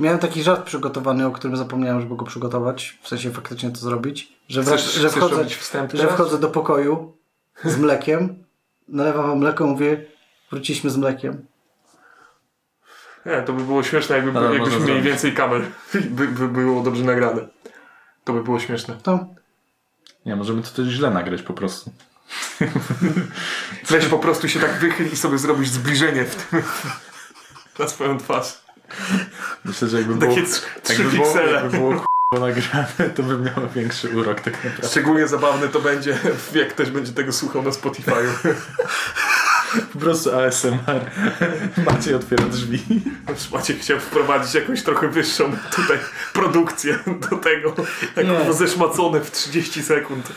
Miałem taki żart przygotowany, o którym zapomniałem, żeby go przygotować, w sensie faktycznie to zrobić, że, Chcesz- że, wchodzę, że wchodzę do pokoju z mlekiem, nalewam wam mleko, mówię, wróciliśmy z mlekiem. Nie, to by było śmieszne, jakby, Ale jakbyśmy mieli zrobić. więcej kamer. By, by było dobrze nagrane. To by było śmieszne. To Nie, możemy to też źle nagrać po prostu. Weź po prostu się tak wychyl i sobie zrobić zbliżenie w tym, na swoją twarz. Myślę, że jakby było, Takie trzy, trzy jakby było, jakby było nagrane, to by miało większy urok tak naprawdę. Szczególnie zabawne to będzie, jak ktoś będzie tego słuchał na Spotify'u. Po prostu ASMR. Maciej otwiera drzwi. Maciek chciał wprowadzić jakąś trochę wyższą tutaj produkcję do tego, jak zeszmacone w 30 sekund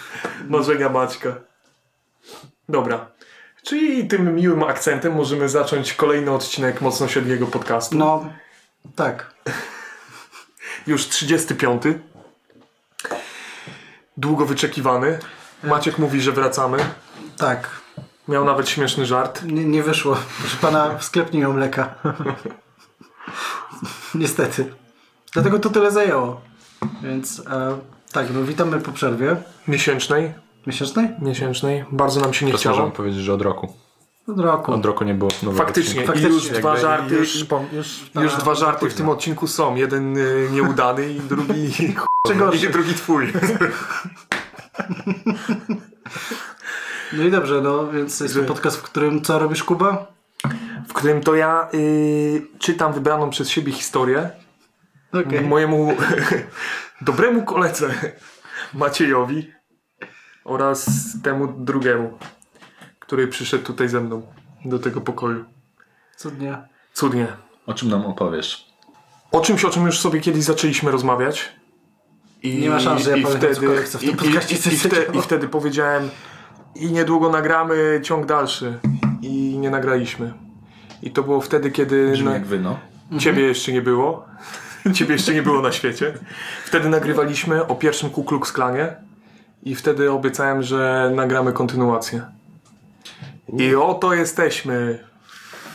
marzenia Maćka. Dobra. Czyli tym miłym akcentem możemy zacząć kolejny odcinek Mocno Siedliego podcastu. no, tak. Już 35. Długo wyczekiwany. Maciek mówi, że wracamy. Tak. Miał nawet śmieszny żart. Nie, nie wyszło. Proszę pana, w sklep nie miał mleka. Niestety. Dlatego to tyle zajęło. Więc e, tak, no witamy po przerwie Miesięcznej. Miesięcznej. Miesięcznej. Bardzo nam się nie Teraz chciało. możemy powiedzieć, że od roku. Od roku. Od roku nie było nowego Faktycznie. Faktycznie. już dwa Jakby żarty. Już, Już, pom- już, dwa żarty w późno. tym odcinku są. Jeden y, nieudany i drugi, i drugi twój. No i dobrze, no więc jest to podcast, w którym co robisz Kuba? W którym to ja y, czytam wybraną przez siebie historię Okej. mojemu dobremu koledze Maciejowi oraz temu drugiemu, który przyszedł tutaj ze mną do tego pokoju. Cudnie. Cudnie. O czym nam opowiesz? O czymś, o czym już sobie kiedyś zaczęliśmy rozmawiać. I, Nie ma szans, że ja i wtedy, w tym i- i, i, coś i, wtedy, powiedziałem i niedługo nagramy ciąg dalszy. I nie nagraliśmy. I to było wtedy, kiedy Brzmi na, jak wyno. ciebie jeszcze nie było. Ciebie jeszcze nie było na świecie. Wtedy nagrywaliśmy o pierwszym Ku Klux Klanie i wtedy obiecałem, że nagramy kontynuację. I oto jesteśmy.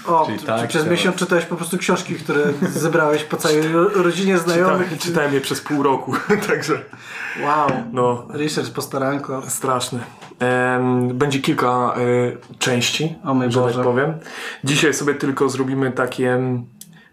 O, Czyli tak, czy przez teraz. miesiąc czytałeś po prostu książki, które zebrałeś po całej ro- rodzinie znajomych? Czytałem, czytałem je przez pół roku, także Wow. no, Research postaranko. Straszne. Em, będzie kilka e, części, O mój że Boże. tak powiem. Dzisiaj sobie tylko zrobimy taki em,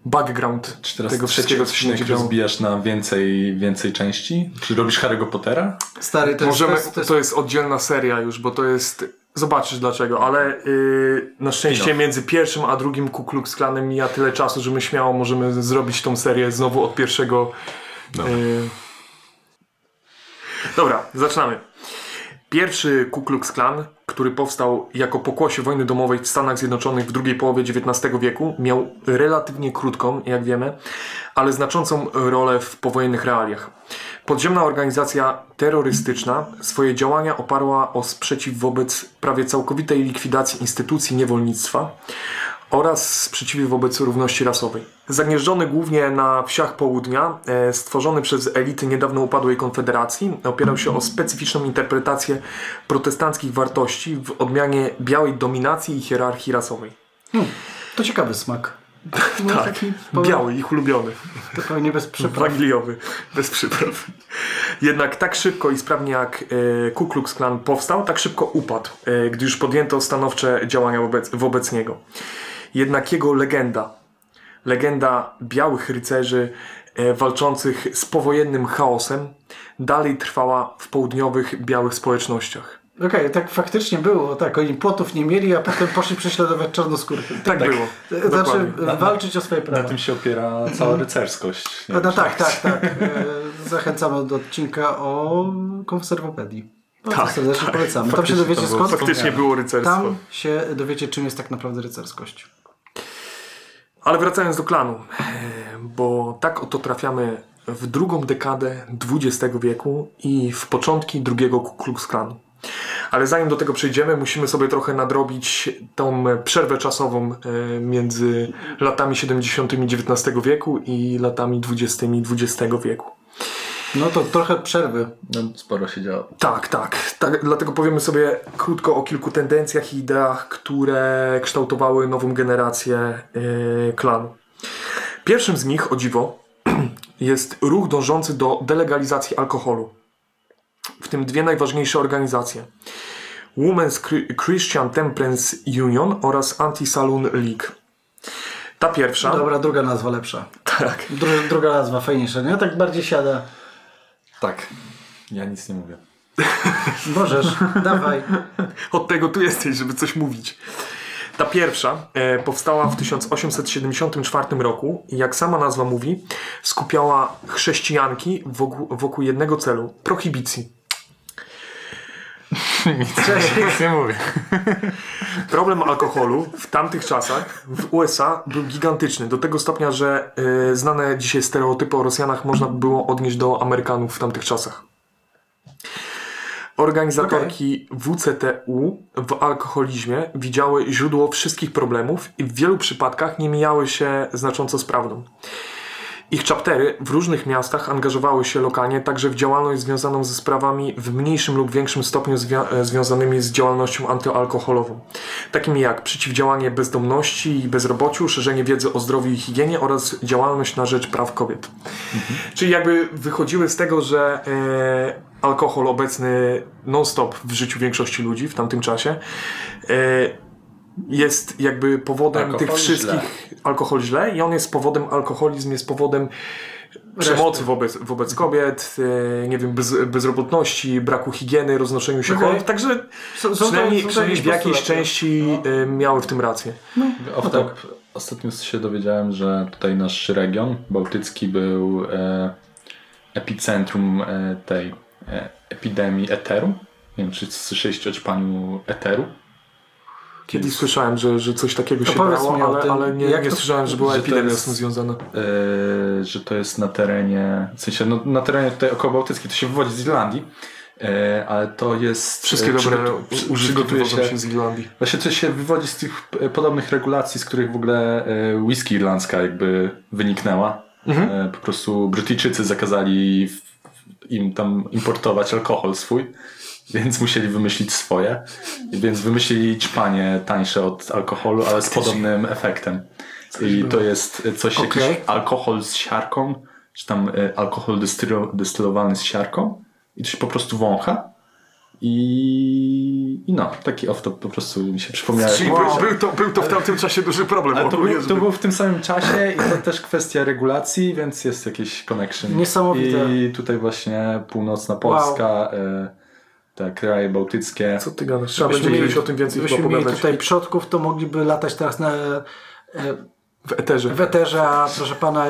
background Czy teraz tego wszystkiego, co się rozbijasz na więcej, więcej części? Czy robisz Harry'ego Pottera? Stary, to Możemy, jest, to jest, to jest oddzielna seria już, bo to jest... Zobaczysz dlaczego, ale y, na szczęście między pierwszym a drugim Ku Klux Klanem mija tyle czasu, że my śmiało możemy zrobić tą serię znowu od pierwszego. Dobra. Y... Dobra, zaczynamy. Pierwszy Ku Klux Klan, który powstał jako pokłosie wojny domowej w Stanach Zjednoczonych w drugiej połowie XIX wieku, miał relatywnie krótką, jak wiemy, ale znaczącą rolę w powojennych realiach. Podziemna organizacja terrorystyczna swoje działania oparła o sprzeciw wobec prawie całkowitej likwidacji instytucji niewolnictwa oraz sprzeciwie wobec równości rasowej. Zagnieżdżony głównie na wsiach południa, e, stworzony przez elity niedawno upadłej konfederacji, opierał się o specyficzną interpretację protestanckich wartości w odmianie białej dominacji i hierarchii rasowej. hmm, to ciekawy smak. No, Tak, taki powiem- biały, ich ulubiony. To pewnie bez przypraw. Waniliowy, bez przypraw. Jednak tak szybko i sprawnie jak e, Ku Klux Klan powstał, tak szybko upadł, e, gdy już podjęto stanowcze działania wobec, wobec niego. Jednak jego legenda, legenda białych rycerzy e, walczących z powojennym chaosem, dalej trwała w południowych białych społecznościach. Okej, tak faktycznie było. Tak, oni płotów nie mieli, a potem poszli prześladować czarnoskórych. Tak, było. Znaczy, Dokładnie. e, walczyć o swoje Na prawa. tym się opiera cała rycerskość. No wiem, tak, tak, tak. E, Zachęcamy do odcinka o konserwopedii. Bardzo Tak, serdecznie tak. polecamy. Tam się dowiecie to było skąd. Faktycznie było rycerstwo. Tam się dowiecie, czym jest tak naprawdę rycerskość. Ale wracając do klanu, e, bo tak oto trafiamy w drugą dekadę XX wieku i w początki drugiego Ku Klux Klanu. Ale zanim do tego przejdziemy, musimy sobie trochę nadrobić tą przerwę czasową e, między latami 70. XIX wieku i latami 20. XX wieku. No to trochę przerwy. No, sporo się działo. Tak, tak, tak. Dlatego powiemy sobie krótko o kilku tendencjach i ideach, które kształtowały nową generację yy, klanu. Pierwszym z nich, o dziwo, jest ruch dążący do delegalizacji alkoholu. W tym dwie najważniejsze organizacje. Women's Chri- Christian Temperance Union oraz Anti-Saloon League. Ta pierwsza... Dobra, druga nazwa lepsza. Tak. Dru, druga nazwa fajniejsza, nie? Tak bardziej siada. Tak. Ja nic nie mówię. Możesz, dawaj. Od tego tu jesteś, żeby coś mówić. Ta pierwsza e, powstała w 1874 roku i jak sama nazwa mówi, skupiała chrześcijanki wokół, wokół jednego celu prohibicji. Nic nie mówię. Problem alkoholu w tamtych czasach w USA był gigantyczny. Do tego stopnia, że e, znane dzisiaj stereotypy o Rosjanach można by było odnieść do Amerykanów w tamtych czasach. Organizatorki WCTU w alkoholizmie widziały źródło wszystkich problemów i w wielu przypadkach nie mijały się znacząco z prawdą. Ich chaptery w różnych miastach angażowały się lokalnie także w działalność związaną ze sprawami w mniejszym lub większym stopniu zwia- e, związanymi z działalnością antyalkoholową, takimi jak przeciwdziałanie bezdomności i bezrobociu, szerzenie wiedzy o zdrowiu i higienie oraz działalność na rzecz praw kobiet. Czyli jakby wychodziły z tego, że e, alkohol obecny non-stop w życiu większości ludzi w tamtym czasie e, jest jakby powodem Alkohol tych wszystkich alkohol źle i on jest powodem, alkoholizm jest powodem przemocy wobec, wobec kobiet, e, nie wiem, bez, bezrobotności, braku higieny, roznoszeniu się chorób, także Są- są przynajmniej, przynajmniej w jakiejś części e, miały w tym rację. Off top, ostatnio się dowiedziałem, że tutaj nasz region bałtycki był e, epicentrum e, tej e, epidemii eteru. Nie wiem, czy słyszeliście o ćpaniu eteru? Kiedyś słyszałem, że, że coś takiego To się powiedz brało, mi ale, tym. ale nie, Jak nie to- słyszałem, że była że to epidemia jest- z tym związana. e, że to jest na terenie, w sensie no, na terenie tutaj około Bałtyckiej, to się wywodzi z Irlandii, e, ale to jest... Wszystkie e, dobre przygotu- użytki się, się z Irlandii. Właśnie to się wywodzi z tych podobnych regulacji, z których w ogóle e, whisky irlandzka jakby wyniknęła. Mhm. Po prostu Brytyjczycy zakazali w- im tam importować alkohol swój, więc musieli wymyślić swoje. Więc wymyślili ćpanie tańsze od alkoholu, ale z podobnym efektem. I to jest coś, Okej. jakiś alkohol z siarką, czy tam e, alkohol dystylo- dystylowany z siarką i to się po prostu wącha. I, I no, taki off-top po prostu mi się przypomniał. Czyli Wow. był, to, był to w tamtym czasie duży problem. Ale to, był, to w tym samym czasie i to też kwestia regulacji, więc jest jakiś connection. Niesamowite. I tutaj właśnie północna Polska, e, te kraje bałtyckie. Co ty gadasz? Trzeba Gdybyśmy będzie mieli- kiedyś o tym więcej chyba Gdybyśmy mieli pogadać. tutaj przodków, to mogliby latać teraz na, e, W eterze. w eterze, a proszę pana,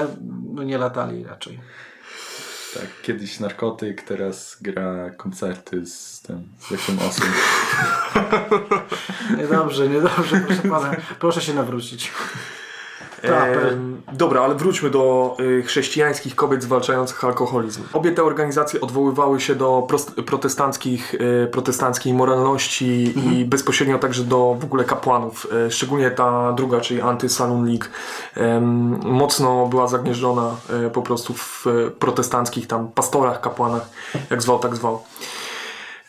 no nie latali raczej. Tak, kiedyś narkotyk, teraz gra koncerty z tym, z jaką osą. Niedobrze, niedobrze, proszę pana. Proszę się nawrócić. Dobra, ale wróćmy do y, chrześcijańskich kobiet zwalczających alkoholizm. Obie te organizacje odwoływały się do protestanckich, y, protestanckiej moralności i bezpośrednio także do w ogóle kapłanów. Y, szczególnie ta druga, czyli Anty-Saloon League, mocno była zagnieżdżona po prostu w protestanckich tam pastorach, kapłanach, jak zwał, tak zwał.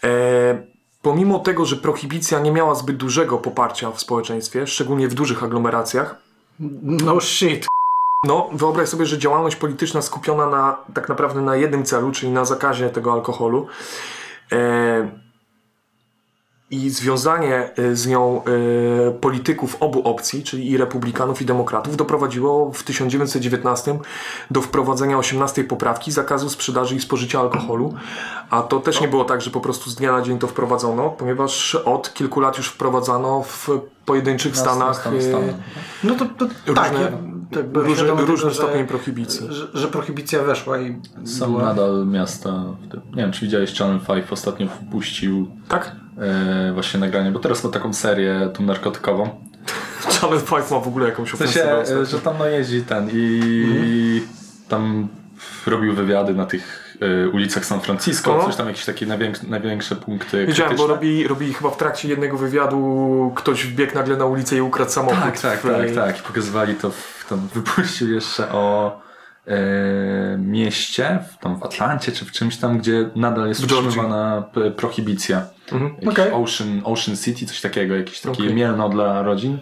E, pomimo tego, że prohibicja nie miała zbyt dużego poparcia w społeczeństwie, szczególnie w dużych aglomeracjach, No shit. no, wyobraź sobie, że działalność polityczna skupiona na tak naprawdę na jednym celu, czyli na zakazie tego alkoholu. E, I związanie e, z nią e, polityków obu opcji, czyli i republikanów, i demokratów, doprowadziło w 1919 do wprowadzenia 18 poprawki zakazu sprzedaży i spożycia alkoholu. A to też nie było tak, że po prostu z dnia na dzień to wprowadzono, ponieważ od kilku lat już wprowadzano w pojedynczych stanach Stan- e, Stanach. No to, to tak, Różne- ja, tak różny, świadomy tego, różny że- stopień prohibicji. Że, że prohibicja weszła i Są była. nadal miasta, w tym, nie wiem czy widziałeś Channel 5 ostatnio wpuścił Tak? E, właśnie nagranie, bo teraz ma taką serię tą narkotykową. Channel 5 ma w ogóle jakąś W sensie, ofensywę e, że tam no jeździ ten i tam robił wywiady na tych e, ulicach San Francisco, O. coś tam jakieś takie największe, największe punkty Widziałem, bo robi, robi chyba w trakcie jednego wywiadu ktoś wbiegł nagle na ulicę i ukradł samochód. Tak, tak, w- tak, tak. I pokazywali to, w, tam wypuścił jeszcze o mieście, w, tam w Atlancie czy w czymś tam, gdzie nadal jest utrzymywana p- prohibicja. Mhm. Okej. Ocean, Ocean City, coś takiego, jakieś takie Okej. mielno dla rodzin.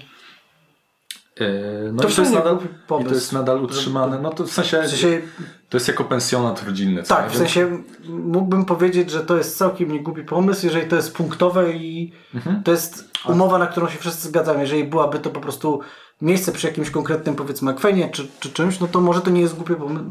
Yy, No To i to jest, nadal, i to jest nadal utrzymane. No to w sensie, W sensie, to jest jako pensjonat rodzinny. co tak, nie? w sensie mógłbym powiedzieć, że to jest całkiem niegłupi pomysł, jeżeli to jest punktowe i Mhm. to jest umowa, na którą się wszyscy zgadzamy. Jeżeli byłaby to po prostu miejsce przy jakimś konkretnym, powiedzmy, akwenie czy, czy czymś, no to może to nie jest głupi pomysł,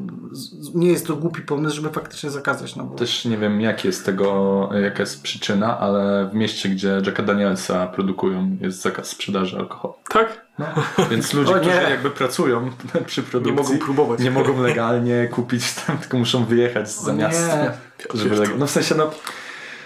nie jest to głupi pomysł, żeby faktycznie zakazać. No bo... Też nie wiem, jak jest tego, jaka jest przyczyna, ale w mieście, gdzie Jacka Danielsa produkują, jest zakaz sprzedaży alkoholu. Tak? No, więc ludzie, którzy jakby pracują przy produkcji, Nie mogą próbować. nie mogą legalnie kupić tam, tylko muszą wyjechać za O nie. miasto. Żeby leg- no w sensie, no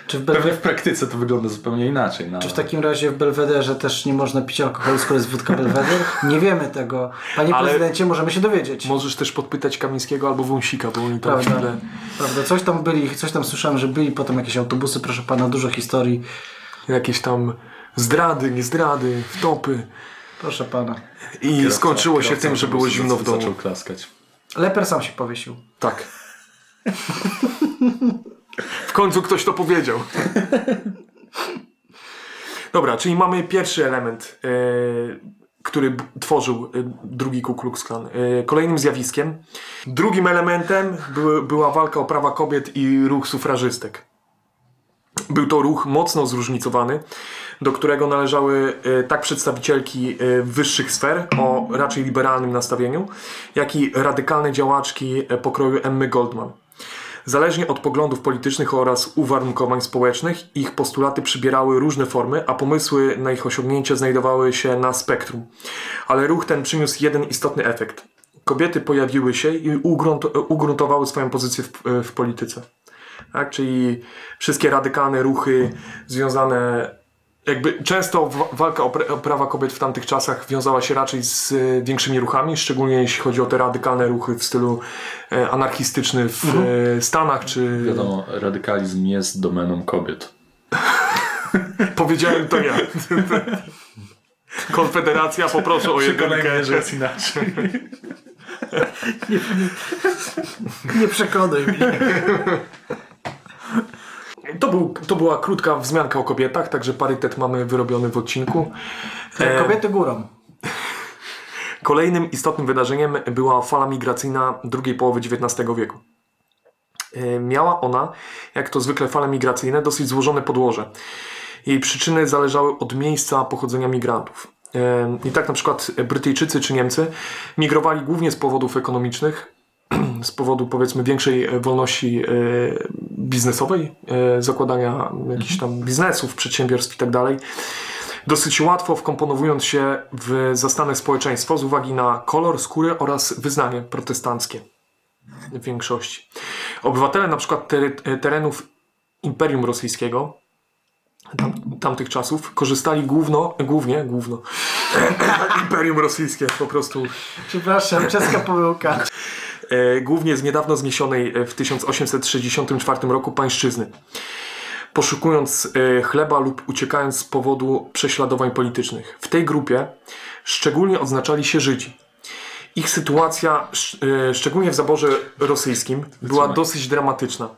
Czy w, pewnie Belwe- w praktyce to wygląda zupełnie inaczej. No, czy w takim razie w Belwederze też nie można pić alkoholu, skoro jest wódka Belweder? Nie wiemy tego. Panie Ale- prezydencie, możemy się dowiedzieć. Możesz też podpytać Kamińskiego albo Wąsika, bo oni tam Prawda. chwilę... Prawda, coś tam byli, coś tam słyszałem, że byli potem jakieś autobusy, proszę pana, dużo historii. Jakieś tam zdrady, nie zdrady, wtopy. Proszę pana. I Kierowca- skończyło się kierowca tym, że było zimno w domu. Zaczął klaskać. Leper sam się powiesił. Tak. W końcu ktoś to powiedział. Dobra, czyli mamy pierwszy element, e, który tworzył e, drugi Ku Klux Klan. E, kolejnym zjawiskiem. Drugim elementem były, była walka o prawa kobiet i ruch sufrażystek. Był to ruch mocno zróżnicowany, do którego należały e, tak przedstawicielki e, wyższych sfer o raczej liberalnym nastawieniu, jak i radykalne działaczki e, pokroju Emmy Goldman. Zależnie od poglądów politycznych oraz uwarunkowań społecznych, ich postulaty przybierały różne formy, a pomysły na ich osiągnięcie znajdowały się na spektrum. Ale ruch ten przyniósł jeden istotny efekt. Kobiety pojawiły się i ugrunt- ugruntowały swoją pozycję w, w polityce. Tak? Czyli wszystkie radykalne ruchy związane. Jakby często walka o, pra- o prawa kobiet w tamtych czasach wiązała się raczej z e, większymi ruchami, szczególnie jeśli chodzi o te radykalne ruchy w stylu e, anarchistyczny w e, Stanach, czy Wiadomo, radykalizm jest domeną kobiet. powiedziałem to ja. Konfederacja, poproszę o jedynkę. że jest inaczej. Nie przekonaj mnie. To, był, to była krótka wzmianka o kobietach, także parytet mamy wyrobiony w odcinku. E, Kobiety górą. Kolejnym istotnym wydarzeniem była fala migracyjna drugiej połowy XIX wieku. E, Miała ona, jak to zwykle fale migracyjne, dosyć złożone podłoże. Jej przyczyny zależały od miejsca pochodzenia migrantów. E, I tak na przykład Brytyjczycy czy Niemcy migrowali głównie z powodów ekonomicznych, z powodu powiedzmy większej e, wolności e, biznesowej, e, zakładania jakichś tam biznesów, przedsiębiorstw i tak dalej dosyć łatwo wkomponowując się w zastane społeczeństwo z uwagi na kolor skóry oraz wyznanie protestanckie w większości. Obywatele na przykład tery- terenów Imperium Rosyjskiego tam, tamtych czasów korzystali główno, głównie, główno Imperium Rosyjskie po prostu Przepraszam, czeska pomyłka. e, głównie z niedawno zniesionej e, w 1864 roku pańszczyzny. Poszukując e, chleba lub uciekając z powodu prześladowań politycznych. W tej grupie szczególnie odznaczali się Żydzi. Ich sytuacja, sz- szczególnie w zaborze rosyjskim, była dosyć dramatyczna.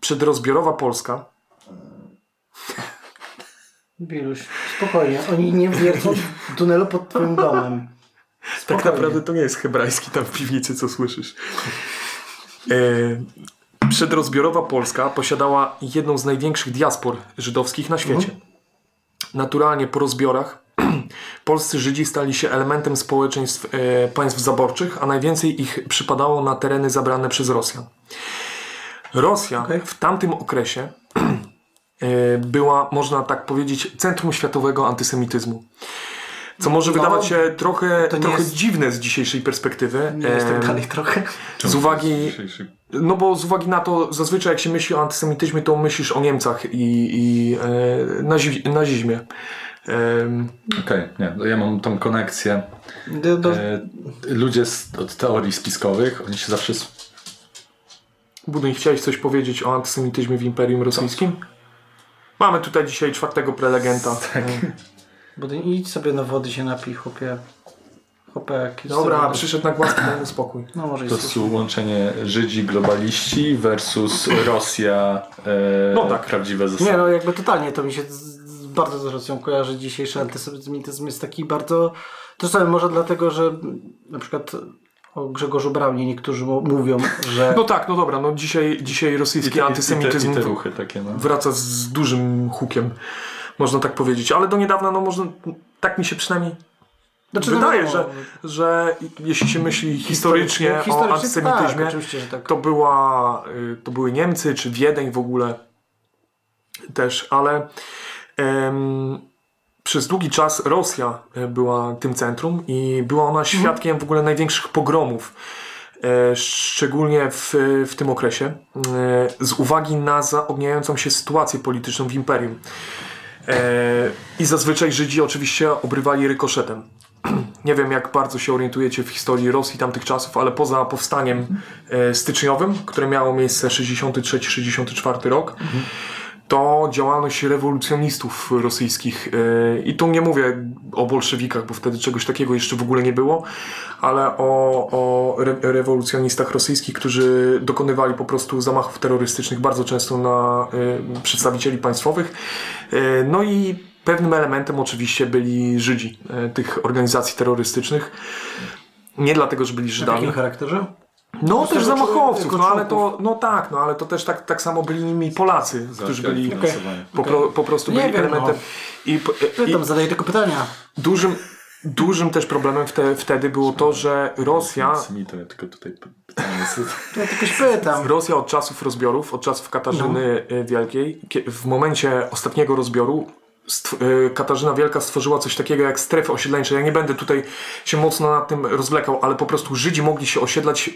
Przedrozbiorowa Polska Biluś, spokojnie. Oni nie wiercą w tunelu pod twoim domem. Tak naprawdę to nie jest hebrajski tam w piwnicy, co słyszysz. E, przedrozbiorowa Polska posiadała jedną z największych diaspor żydowskich na świecie. Naturalnie po rozbiorach polscy Żydzi stali się elementem społeczeństw e, państw zaborczych, a najwięcej ich przypadało na tereny zabrane przez Rosjan. Rosja Okej. w tamtym okresie e, była, można tak powiedzieć, centrum światowego antysemityzmu. Co może No, wydawać się trochę, trochę jest- dziwne z dzisiejszej perspektywy. Nie jest tak dalej trochę. z uwagi, no bo z uwagi na to, zazwyczaj jak się myśli o antysemityzmie, to myślisz o Niemcach i, i e, nazi, nazizmie. Okej, nie, no ja mam tą konekcję. Do, do, E, ludzie z, od teorii spiskowych, oni się zawsze Budyń, chciałeś coś powiedzieć o antysemityzmie w Imperium Rosyjskim? Mamy tutaj dzisiaj czwartego prelegenta. Tak. E, bo ty idź sobie na wody się napij, chłopie. Chłopie, jakiś Dobra, sobie- przyszedł na daj mu spokój. No może i to jest łączenie Żydzi globaliści versus Rosja e, No tak. prawdziwe zasady. Nie no, jakby totalnie to mi się z- z- bardzo z Rosją kojarzy dzisiejszy antysemityzm. Jest taki bardzo... To samo może dlatego, że na przykład o Grzegorzu Braunie niektórzy mówią, że... No tak, no dobra, no dzisiaj, dzisiaj rosyjski antysemityzm I te, i te ruchy takie, no. wraca z dużym hukiem, można tak powiedzieć. Ale do niedawna, no można, tak mi się przynajmniej Znaczy, no wydaje, wiadomo, że, że jeśli się myśli historycznie, o historycznie antysemityzmie, Tak, tak. to, była, y, to były Niemcy, czy Wiedeń w ogóle też, ale em, przez długi czas Rosja e, była tym centrum i była ona świadkiem w ogóle największych pogromów, e, szczególnie w, w tym okresie, e, z uwagi na zaogniającą się sytuację polityczną w imperium. E, I zazwyczaj Żydzi oczywiście obrywali rykoszetem. Nie wiem, jak bardzo się orientujecie w historii Rosji tamtych czasów, ale poza powstaniem e, styczniowym, które miało miejsce 63-64 rok, to działalność rewolucjonistów rosyjskich. e, I tu nie mówię o bolszewikach, bo wtedy czegoś takiego jeszcze w ogóle nie było, ale o, o re, rewolucjonistach rosyjskich, którzy dokonywali po prostu zamachów terrorystycznych bardzo często na e, przedstawicieli państwowych. E, no i pewnym elementem oczywiście byli Żydzi tych organizacji terrorystycznych. Nie dlatego, że byli W Żydami. jakim charakterze? No też zamachowców, no ale to, no tak, no ale to też tak, tak samo byli nimi Polacy, którzy byli finansowanie. po, pro, po prostu byli wiem, elementem. no. I, po- i Pytam, zadaję tylko pytania. dużym, dużym też problemem wte, wtedy było to, że Rosja, Antysemitą, ja tylko tutaj. Ja tylko się pytam. Rosja od czasów rozbiorów, od czasów Katarzyny No. y, Wielkiej, kie- w momencie ostatniego rozbioru Katarzyna Wielka stworzyła coś takiego jak strefy osiedleńcze. Ja nie będę tutaj się mocno nad tym rozwlekał, ale po prostu Żydzi mogli się osiedlać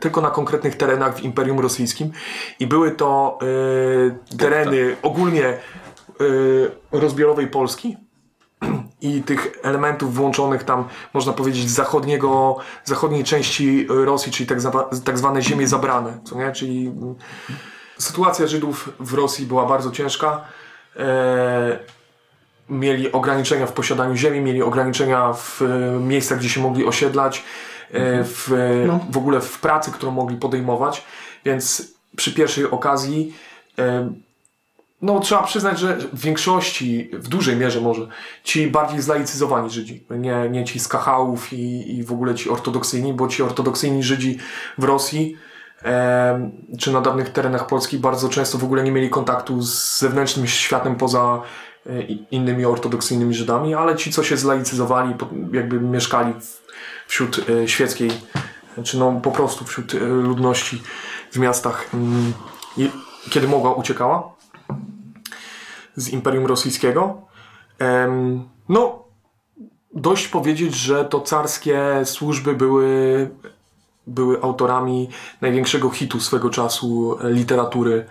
tylko na konkretnych terenach w Imperium Rosyjskim i były to y, tereny ogólnie y, rozbiorowej Polski, i tych elementów włączonych tam, można powiedzieć, zachodniego, zachodniej części Rosji, czyli tak, tak zwane ziemie zabrane, co nie? Czyli mm, sytuacja Żydów w Rosji była bardzo ciężka. E, mieli ograniczenia w posiadaniu ziemi, mieli ograniczenia w e, miejscach, gdzie się mogli osiedlać, e, w, w ogóle w pracy, którą mogli podejmować, więc przy pierwszej okazji e, no, trzeba przyznać, że w większości, w dużej mierze może, ci bardziej zlaicyzowani Żydzi, nie, nie ci z Kachałów i, i w ogóle ci ortodoksyjni, bo ci ortodoksyjni Żydzi w Rosji czy na dawnych terenach Polski bardzo często w ogóle nie mieli kontaktu z zewnętrznym światem poza e, innymi ortodoksyjnymi Żydami, ale ci, co się zlaicyzowali, jakby mieszkali wśród e, świeckiej, czy no po prostu wśród e, ludności w miastach, mm, kiedy mogła, uciekała z Imperium Rosyjskiego. No, dość powiedzieć, że to carskie służby były, były autorami największego hitu swego czasu e, literatury e,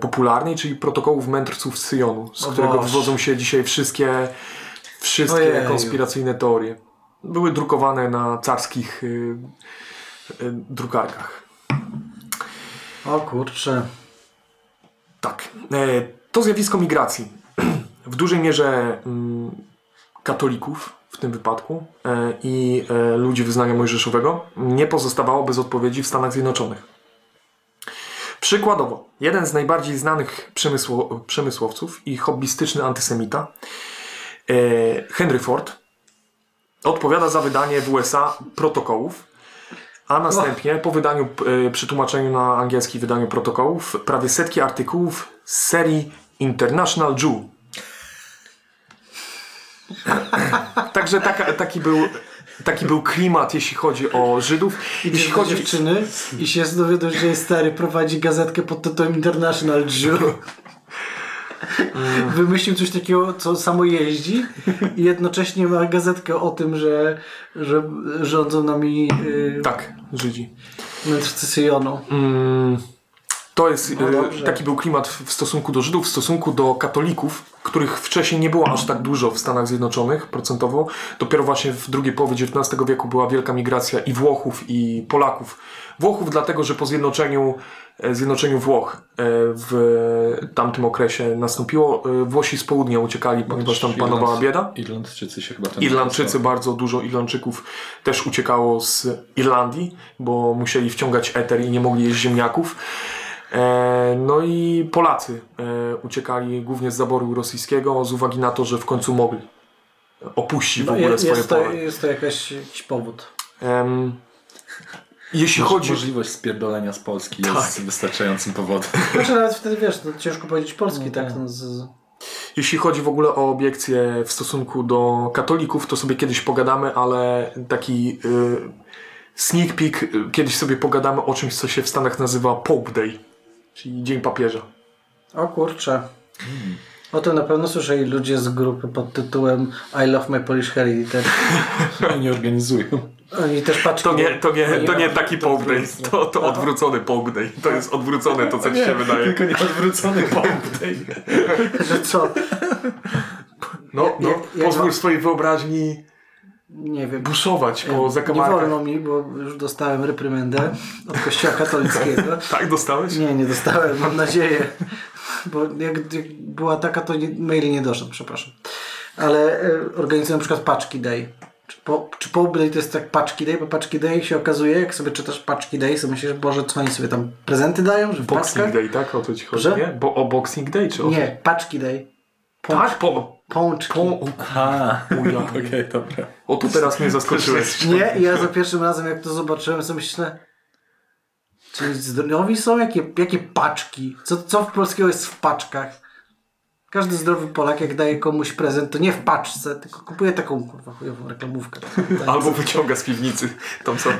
popularnej, czyli protokołów mędrców z Syjonu, z O którego Boże. wywodzą się dzisiaj wszystkie, wszystkie Ojeju. konspiracyjne teorie. Były drukowane na carskich y, y, drukarkach. O kurczę. Tak. E, To zjawisko migracji w dużej mierze mm, katolików w tym wypadku e, i e, ludzi wyznania mojżeszowego nie pozostawało bez odpowiedzi w Stanach Zjednoczonych. Przykładowo, jeden z najbardziej znanych przemysło, przemysłowców i hobbystyczny antysemita, e, Henry Ford, odpowiada za wydanie w USA protokołów, a następnie po wydaniu, e, przetłumaczeniu na angielski wydaniu protokołów, prawie setki artykułów z serii International Jew. Także taka, taki, był, taki był klimat, jeśli chodzi o Żydów. Jeśli Jeśli chodzi chodzi dziewczyny i się dowiedzą, że jej stary prowadzi gazetkę pod tytułem International Jew. Wymyślił coś takiego, co samo jeździ i jednocześnie ma gazetkę o tym, że, że rządzą nami yy, Tak, Żydzi. mędrcy Syjonu. Mm, To jest, No dobrze. taki był klimat w stosunku do Żydów, w stosunku do katolików, których wcześniej nie było aż tak dużo w Stanach Zjednoczonych procentowo. Dopiero właśnie w drugiej połowie XIX wieku była wielka migracja i Włochów, i Polaków. Włochów dlatego, że po zjednoczeniu, e, zjednoczeniu Włoch e, w tamtym okresie nastąpiło, e, Włosi z południa uciekali, ponieważ tam panowała bieda. Irlandczycy się chyba tam Irlandczycy, bardzo dużo Irlandczyków też uciekało z Irlandii, bo musieli wciągać eter i nie mogli jeść ziemniaków. E, no i Polacy e, uciekali głównie z zaboru rosyjskiego z uwagi na to, że w końcu mogli opuścić w No, ogóle jest, swoje jest, to, pole. jest to jakaś, jakiś powód. Em, jeśli chodzi... Możliwość spierdolenia z Polski Tak. jest wystarczającym powodem. Znaczy nawet wtedy wiesz, to ciężko powiedzieć polski, tak? No, z, z... Jeśli chodzi w ogóle o obiekcje w stosunku do katolików, to sobie kiedyś pogadamy, ale taki y, sneak peek, y, kiedyś sobie pogadamy o czymś, co się w Stanach nazywa Pope Day, czyli Dzień Papieża. O kurczę. O tym na pewno słyszeli ludzie z grupy pod tytułem I Love My Polish Heritage. Oni organizują. Oni też paczki... To nie, to nie, to nie taki Day, to, to odwrócony Day. To jest odwrócone to, co ci się wydaje. Tylko nie odwrócony pomp. Że co? No, no pozwól swojej wyobraźni Nie wiem. buszować po Nie zakamarkach. wolno mi, bo już dostałem reprymendę od kościoła katolickiego. Tak, dostałeś? Nie, nie dostałem, mam nadzieję. Bo jak, jak była taka, to nie, mail nie doszedł, przepraszam. Ale e, organizują na przykład paczki day. Czy, po, czy Pope Day to jest tak paczki day? Bo paczki day się okazuje, jak sobie czytasz paczki day, sobie myślisz, Boże, co oni sobie tam prezenty dają, że Boxing paczkach? Day, tak? O to ci chodzi, Że? nie? Bo o Boxing Day, czy o Nie, paczki day. Tak, po... Pączki. Uja. okej, dobra. o to teraz mnie zaskoczyłeś. Nie, i ja za pierwszym razem jak to zobaczyłem, sobie myślę, czy zdrowi są? Jakie, jakie paczki? Co, co w polskiego jest w paczkach? Każdy zdrowy Polak jak daje komuś prezent, to nie w paczce, tylko kupuje taką kurwa chujową reklamówkę. Albo wyciąga z piwnicy. Tam są.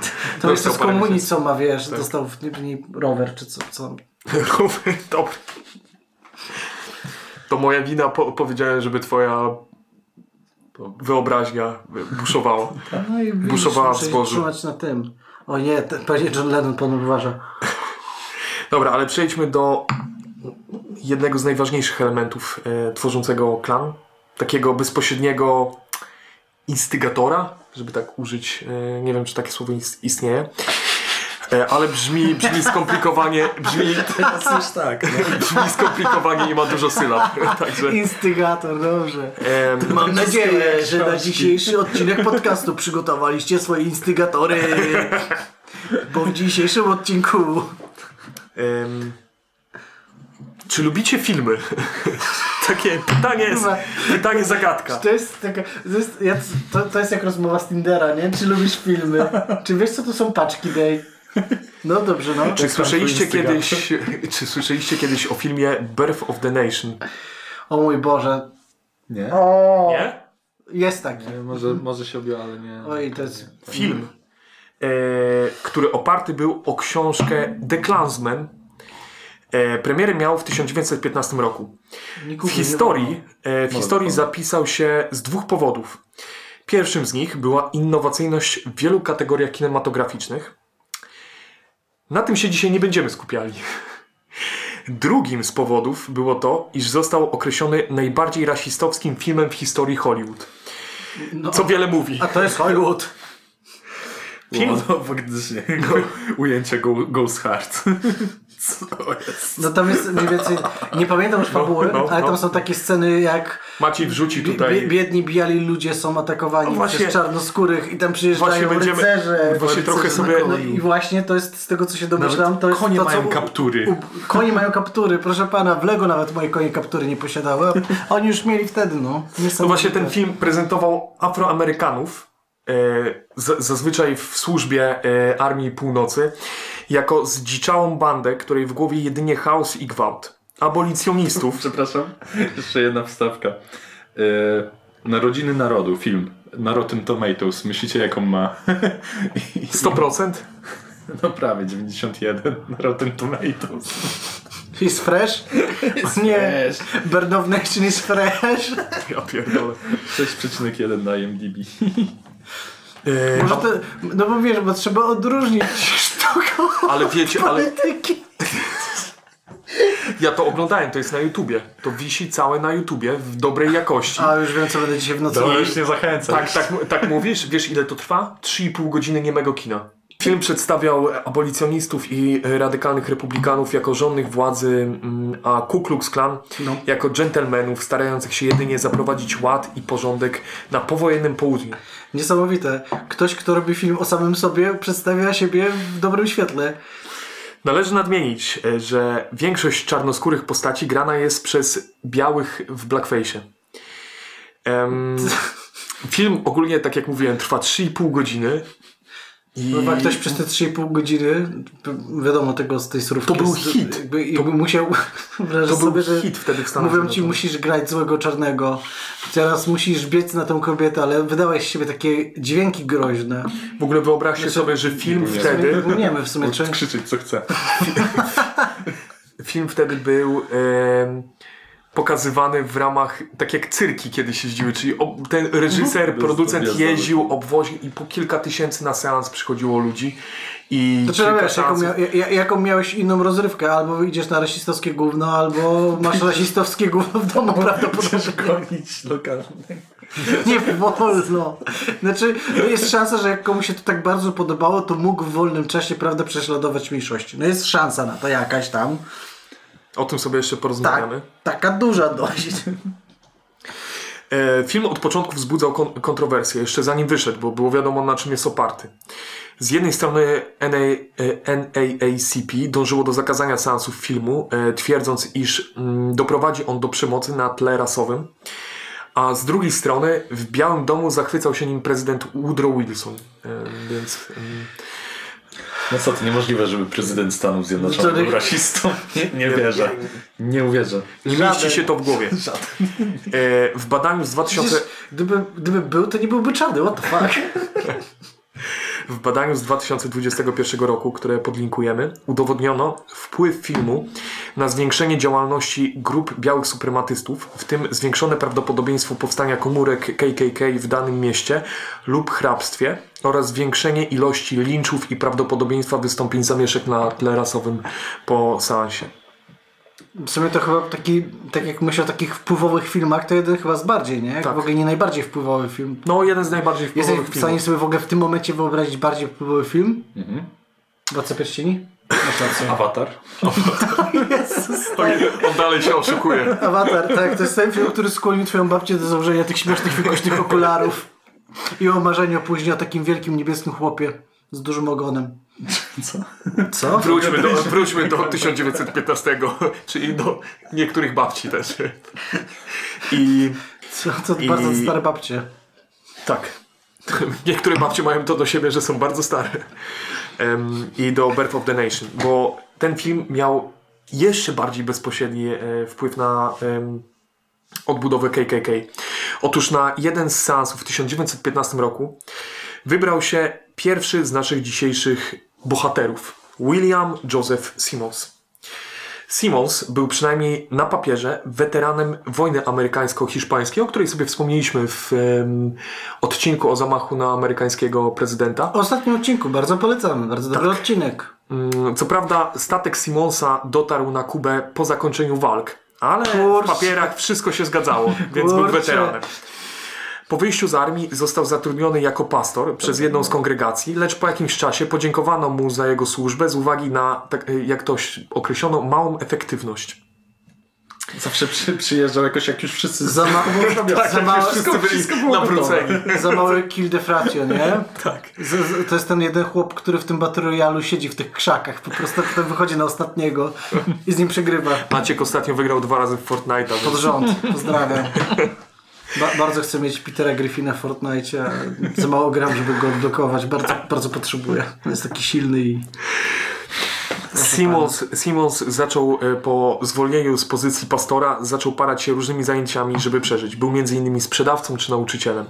To jeszcze z co ma, wiesz, Tak. dostał w niej rower czy co. co. miesięcy. Dobra. To moja wina, po, powiedziałem, żeby twoja wyobraźnia buszowała. No i Buszowała w zbożu. na tym. O nie, pewnie John Lennon pan uważa. Dobra, ale przejdźmy do jednego z najważniejszych elementów e, tworzącego klan. Takiego bezpośredniego instygatora, żeby tak użyć. E, nie wiem, czy takie słowo is- istnieje. E, ale brzmi, brzmi skomplikowanie, brzmi, Teraz już tak. No. brzmi skomplikowanie i ma dużo sylab. Także Instygator, dobrze. Mam nadzieję, że na dzisiejszy odcinek podcastu przygotowaliście swoje instygatory. Bo w dzisiejszym odcinku czy lubicie filmy? Takie pytanie, jest, pytanie zagadka. to jest taka, to jest, to, to jest jak rozmowa z Tindera, nie? Czy lubisz filmy? Czy wiesz co to są paczki day? No dobrze, no. Czy słyszeliście kiedyś, czy słyszeliście kiedyś o filmie Birth of the Nation? O mój Boże. Nie? O, Nie? Jest taki. Nie, Może, może się objęło, ale nie. Oj, to jest... Film, e, który oparty był o książkę The Klansman. E, premierę miał w 1915 roku. W historii, e, w historii to- zapisał się z dwóch powodów. Pierwszym z nich była innowacyjność w wielu kategoriach kinematograficznych. Na tym się dzisiaj nie będziemy skupiali. Drugim z powodów było to, iż został określony najbardziej rasistowskim filmem w historii Hollywood. No. Co wiele mówi. A to jest Hollywood. Film, No, faktycznie. Ujęcie go, Ghost Heart. Co jest? No tam jest mniej więcej, nie pamiętam już fabuły, no, ale no. tam są takie sceny jak Maciej wrzuci tutaj... bi- biedni bijali ludzie są atakowani No właśnie- przez czarnoskórych i tam przyjeżdżają Właśnie będziemy- rycerze. właśnie trochę sobie-. No i właśnie to jest z tego co się domyślam, to jest konie to, mają co, kaptury. U, konie mają kaptury, proszę pana, w Lego nawet moje konie kaptury nie posiadały, a oni już mieli wtedy, no. No właśnie ten film prezentował Afroamerykanów, zazwyczaj w służbie e, Armii Północy, jako zdziczałą bandę, której w głowie jedynie chaos i gwałt. Abolicjonistów. Przepraszam. Jeszcze jedna wstawka. E, Narodziny Narodu, film. Na Rotten Tomatoes. Myślicie jaką ma? 100%? No prawie 91 na Rotten Tomatoes. Is fresh? nie, Bird of Nation is fresh. Ja pierdolę. 6,1 na IMDb. E, Może to, no bo wiesz, bo trzeba odróżnić sztuką ale wiecie, ale polityki. ja to oglądałem, to jest na YouTubie. To wisi całe na YouTubie w dobrej jakości. A już wiem co będę dzisiaj w nocy To jeść. już nie zachęcam. Tak, tak, tak mówisz? Wiesz ile to trwa? 3,5 godziny niemego kina. Film przedstawiał abolicjonistów i radykalnych republikanów jako żonnych władzy, mm, a Ku Klux Klan No. jako dżentelmenów starających się jedynie zaprowadzić ład i porządek na powojennym południu. Niesamowite. Ktoś, kto robi film o samym sobie, przedstawia siebie w dobrym świetle. Należy nadmienić, e, że większość czarnoskórych postaci grana jest przez białych w blackface. Em, film ogólnie, tak jak mówiłem, trwa 3,5 godziny. I No, jak ktoś przez te 3,5 godziny, wiadomo tego z tej surówki. To był hit. Jakby, jakby musiał, wyobrażasz To był sobie, że hit wtedy w Stanach Mówią ci, musisz grać złego czarnego. Teraz musisz biec na tą kobietę, ale wydałeś z siebie takie dźwięki groźne. w ogóle wyobraźcie sobie, że film nie. wtedy, Nie my w sumie czy... Krzyczeć co chce. film wtedy był pokazywany w ramach, tak jak cyrki kiedyś jeździły, czyli ten reżyser, Mhm. producent to jeździł, obwoził i po kilka tysięcy na seans przychodziło ludzi i no kilka wiesz, jaką, mia- ja- jaką miałeś inną rozrywkę, albo idziesz na rasistowskie gówno, albo masz rasistowskie gówno w domu prawdopodobnie. Gonić lokalnie. Nie wolno. Znaczy, no jest szansa, że jak komuś się to tak bardzo podobało, to mógł w wolnym czasie, prawda, prześladować mniejszości. No jest szansa na to jakaś tam. O tym sobie jeszcze Tak, porozmawiamy. taka duża dość. E, Film od początku wzbudzał kon- kontrowersje, jeszcze zanim wyszedł, bo było wiadomo na czym jest oparty. Z jednej strony NA, e, NAACP dążyło do zakazania seansów filmu, e, twierdząc, iż mm, doprowadzi on do przemocy na tle rasowym, a z drugiej strony w Białym Domu zachwycał się nim prezydent Woodrow Wilson, więc mm, No co, to niemożliwe, żeby prezydent Stanów Zjednoczonych był rasistą. Nie, wierzę. Nie uwierzę. nie Żaden. mieści się to w głowie. E, W badaniu z 2000... Przecież gdyby, gdyby był, to nie byłby czarny, what the fuck? W badaniu z 2021 roku, które podlinkujemy, udowodniono wpływ filmu na zwiększenie działalności grup białych suprematystów, w tym zwiększone prawdopodobieństwo powstania komórek KKK w danym mieście lub hrabstwie oraz zwiększenie ilości linczów i prawdopodobieństwa wystąpień zamieszek na tle rasowym po seansie. W sumie to chyba taki, tak jak myślę o takich wpływowych filmach, to jeden chyba z bardziej, nie? Tak. W ogóle nie najbardziej wpływowy film. No, jeden z najbardziej Jesteś wpływowych w stanie filmów. sobie w ogóle w tym momencie wyobrazić bardziej wpływowy film? Mhm. Władca Pierścieni? Rację. Awatar? On dalej się oszukuje. Awatar, tak, to jest ten film, który skłonił twoją babcię do założenia tych śmiesznych, wielkośnych okularów i o marzeniu później o takim wielkim niebieskim chłopie z dużym ogonem. Co? Co? Wróćmy do, wróćmy do 1915, czyli do niektórych babci też. I Co? To I- bardzo stare babcie. tak, niektóre babcie mają to do siebie, że są bardzo stare. Em, I do Birth of the Nation, bo ten film miał jeszcze bardziej bezpośredni e, wpływ na em, odbudowę KKK. Otóż na jeden z seansów w 1915 roku wybrał się pierwszy z naszych dzisiejszych bohaterów, William Joseph Simmons. Simmons był przynajmniej na papierze weteranem wojny amerykańsko-hiszpańskiej, o której sobie wspomnieliśmy w em, odcinku o zamachu na amerykańskiego prezydenta. W ostatnim odcinku, bardzo polecamy, bardzo dobry odcinek. Mm, Co prawda statek Simonsa dotarł na Kubę po zakończeniu walk, ale w Kurczę. papierach wszystko się zgadzało, więc był Kurczę. weteranem. Po wyjściu z armii został zatrudniony jako pastor przez jedną z kongregacji, lecz po jakimś czasie podziękowano mu za jego służbę z uwagi na, tak, jak to określono, małą efektywność. Zawsze przy, przyjeżdżał jakoś jak już wszyscy Za, ma- Tak, za, małe, wszystko byli nawróceni. za małe kill defratio, nie? Tak. Z, z, to jest ten jeden chłop, który w tym Battle Royale siedzi w tych krzakach, po prostu potem wychodzi na ostatniego i z nim przegrywa. Maciek ostatnio wygrał dwa razy w Fortnite'a. Pod rząd. Pozdrawiam. Ba bardzo chcę mieć Petera Griffina w Fortnite. Za mało gram, żeby go odblokować. Bardzo, bardzo potrzebuję. On jest taki silny i... Simmons, Simmons zaczął e, po zwolnieniu z pozycji pastora, zaczął parać się różnymi zajęciami, żeby przeżyć. Był między innymi sprzedawcą czy nauczycielem,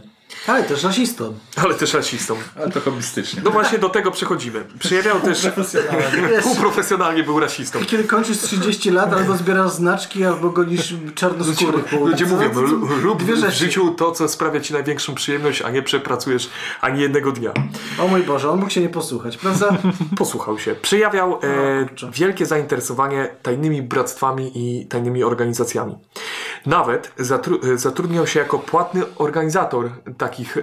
Ale też rasistą. ale też rasistą. Ale to hobbystycznie. No właśnie do tego przechodzimy. Przejawiał też, półprofesjonalnie był rasistą. Kiedy kończysz 30 lat, albo zbierasz znaczki, albo gonisz czarnoskórych. Ludzie ulicy. mówią, No, co- "Lu- rób dwie w rzeczy. życiu to, co sprawia ci największą przyjemność, a nie przepracujesz ani jednego dnia. O mój Boże, on mógł się nie posłuchać, prawda? Posłuchał się. Przejawiał e, kurczę. wielkie zainteresowanie tajnymi bractwami i tajnymi organizacjami. Nawet zatru- e, zatrudniał się jako płatny organizator takich e,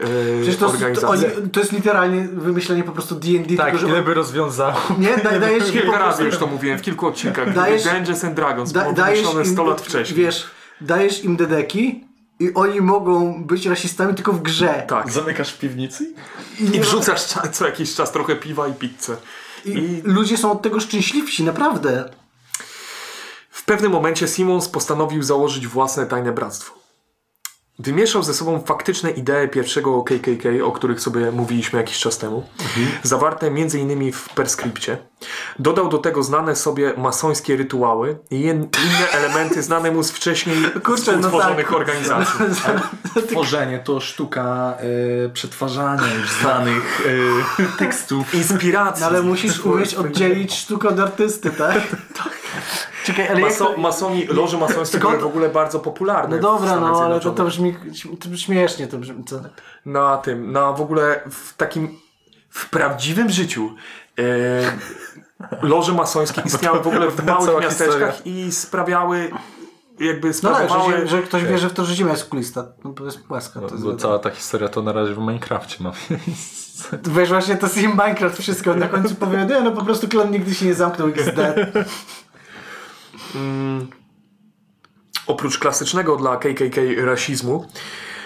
to, to, organizacji. oni, to jest literalnie wymyślenie po prostu D&D. Tak, tylko, że ile by rozwiązał? Nie, daj, dajesz Kilka razy już to mówiłem, w kilku odcinkach. Dajesz- Dungeons and Dragons Da, było dajesz wymyślone im, 100 lat wcześniej. Wiesz, dajesz im dedeki i oni mogą być rasistami tylko w grze. Tak. Zamykasz w piwnicy? I wrzucasz cza- co jakiś czas trochę piwa i pizzę. I, I- ludzie są od tego szczęśliwsi, naprawdę. W pewnym momencie Simons postanowił założyć własne tajne bractwo. Wymieszał ze sobą faktyczne idee pierwszego KKK, o których sobie mówiliśmy jakiś czas temu, zawarte m.in. w perskrypcie. Dodał do tego znane sobie masońskie rytuały i inne elementy znane mu z wcześniej Kurczę, no utworzonych tak. organizacji. Tworzenie to sztuka y, przetwarzania już znanych y, tekstów. Inspiracji. No ale musisz umieć oddzielić sztukę od artysty, tak? Czekaj, ale jak Maso, to... masoni, loże masońskie Tylko- były w ogóle bardzo popularne. No dobra, no ale to, to brzmi to śmiesznie. To brzmi, co? na tym, na w ogóle w takim w prawdziwym życiu e, loże masońskie istniały w ogóle w małych miasteczkach i sprawiały jakby No tak, że, sprawowały że ktoś wie, że w to, że Ziemia jest kulista. No to jest płaska. To jest Bo cała ta historia to na razie w Minecrafcie ma Wiesz, właśnie to jest Minecraft wszystko. Na końcu powiem, nie, no po prostu klon nigdy się nie zamknął, XD. Oprócz klasycznego dla KKK rasizmu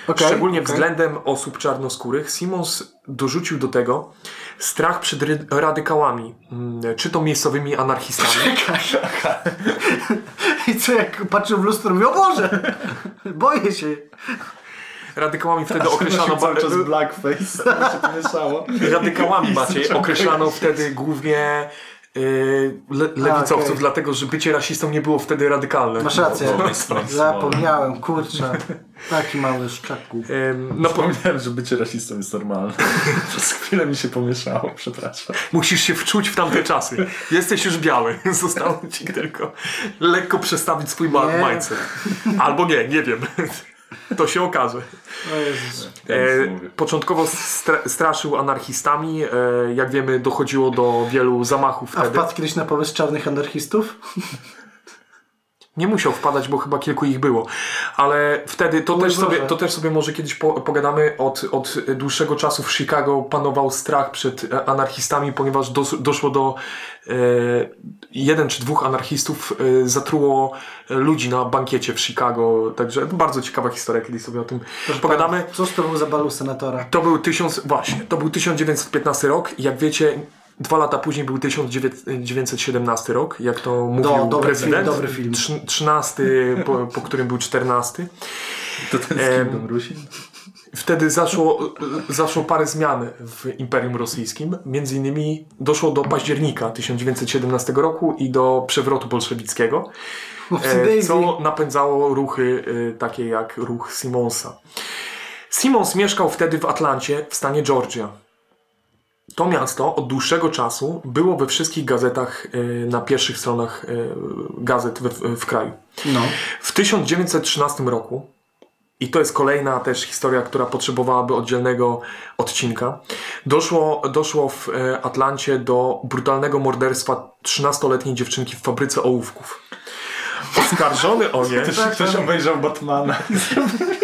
Okay, szczególnie względem osób czarnoskórych Simons dorzucił do tego strach przed ry- radykałami mm, czy to miejscowymi anarchistami I co, jak patrzył w lustro, mówię, o Boże! Boję się. radykałami wtedy określano ba- blackface. To się pomieszało. radykałami Maciej określano wtedy głównie le- lewicowców, okej. dlatego że bycie rasistą nie było wtedy radykalne. Masz rację. Pomysł, pomysł. Zapomniałem, kurczę. Taki mały szczaku. No, po, Zapomniałem, że bycie rasistą jest normalne. Przez chwilę mi się pomieszało, przepraszam. musisz się wczuć w tamte czasy. Jesteś już biały. Zostało ci tylko lekko przestawić swój ma- Nie. mindset. Albo nie, nie wiem. To się okaże. O Jezus. Ja nic E, początkowo stra- straszył anarchistami. E, jak wiemy, dochodziło do wielu zamachów A wtedy. wpadł kiedyś na pomysł czarnych anarchistów? Nie musiał wpadać, bo chyba kilku ich było. Ale wtedy to, Mój też Boże. sobie, to też sobie może kiedyś po, pogadamy. Od, od dłuższego czasu w Chicago panował strach przed e, anarchistami, ponieważ dos, doszło do. E, jeden czy dwóch anarchistów e, zatruło ludzi na bankiecie w Chicago. Także bardzo ciekawa historia, kiedyś sobie o tym pogadamy. Co to był za balu senatora? To był tysiąc, właśnie, to był 1915 rok. Jak wiecie, dwa lata później był 1917 rok, jak to mówił dobry prezydent. film, dobry film. Trz- 13, po, po którym był 14. To ten Rusin? Wtedy zaszło, zaszło parę zmian w Imperium Rosyjskim. Między innymi doszło do października 1917 roku i do przewrotu bolszewickiego, e, co napędzało ruchy e, takie jak ruch Simonsa. Simons mieszkał wtedy w Atlancie w stanie Georgia. To miasto od dłuższego czasu było we wszystkich gazetach, e, na pierwszych stronach e, gazet w, w kraju. No. W 1913 roku, i to jest kolejna też historia, która potrzebowałaby oddzielnego odcinka, doszło, doszło w e, Atlancie do brutalnego morderstwa 13-letniej dziewczynki w fabryce ołówków. Oskarżony o nie. Ktoś, ktoś obejrzał Batmana.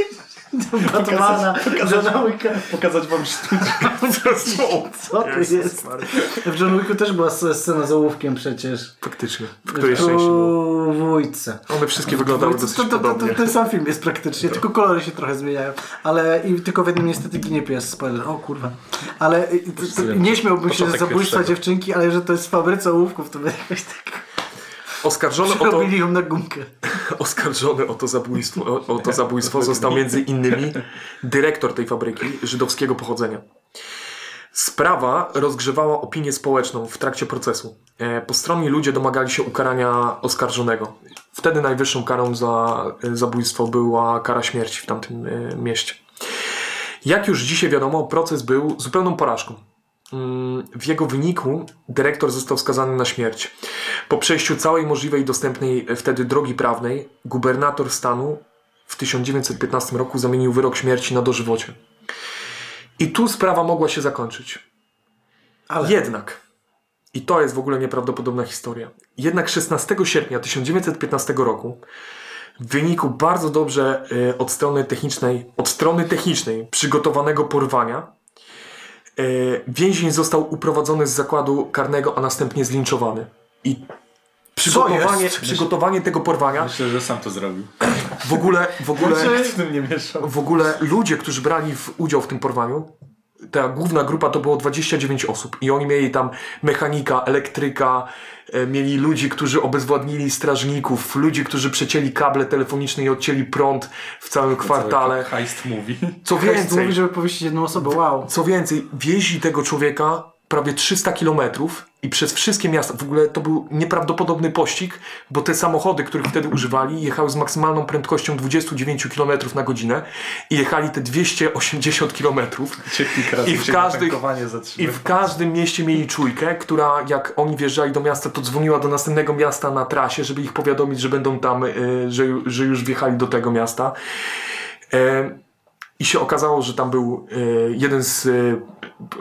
Batmana, Johna Wicka. Pokazać wam sztuczkę. Co to Jezus jest? Maria. W John Wicku też była scena z ołówkiem przecież. Faktycznie. W której szczęście wójce. One wszystkie wyglądały To, dosyć to, to, to, podobnie. ten sam film jest praktycznie, tylko kolory się trochę zmieniają. Ale i tylko w jednym niestety ginie pies, spoiler. O kurwa. Ale y, to, to, nie śmiałbym się z zabójstwa dziewczynki, ale że to jest w fabryce ołówków, to by jakoś tak Oskarżony o to, ją na gumkę. oskarżony o to zabójstwo, o, o to zabójstwo został między innymi dyrektor tej fabryki żydowskiego pochodzenia. Sprawa rozgrzewała opinię społeczną w trakcie procesu. E, Postronni ludzie domagali się ukarania oskarżonego. Wtedy najwyższą karą za e, zabójstwo była kara śmierci w tamtym e, mieście. Jak już dzisiaj wiadomo, proces był zupełną porażką. Mm, W jego wyniku dyrektor został skazany na śmierć. Po przejściu całej możliwej dostępnej e, wtedy drogi prawnej, gubernator stanu w 1915 roku zamienił wyrok śmierci na dożywocie. I tu sprawa mogła się zakończyć. Ale Jednak, i to jest w ogóle nieprawdopodobna historia, jednak 16 sierpnia 1915 roku w wyniku bardzo dobrze e, od strony technicznej, od strony technicznej przygotowanego porwania więzień został uprowadzony z zakładu karnego, a następnie zlinczowany. I przygotowanie, przygotowanie tego porwania Myślę, że sam to zrobił. w ogóle, w ogóle, Nikt w tym nie mieszał. w ogóle ludzie, którzy brali w, udział w tym porwaniu, ta główna grupa to było 29 osób i oni mieli tam mechanika, elektryka, e, mieli ludzi, którzy obezwładnili strażników, ludzi, którzy przecięli kable telefoniczne i odcięli prąd w całym kwartale. Heist movie. Co Więcej. Mówi, żeby powieścić jedną osobę, wow. co więcej, wieźli tego człowieka prawie 300 kilometrów i przez wszystkie miasta. W ogóle to był nieprawdopodobny pościg, bo te samochody, których wtedy używali, jechały z maksymalną prędkością 29 km na godzinę i jechali te 280 kilometrów. Cię kilka razy I w każdych- I w każdym mieście mieli czujkę, która jak oni wjeżdżali do miasta, to dzwoniła do następnego miasta na trasie, żeby ich powiadomić, że będą tam, y, że, że już wjechali do tego miasta. E, I się okazało, że tam był y, jeden z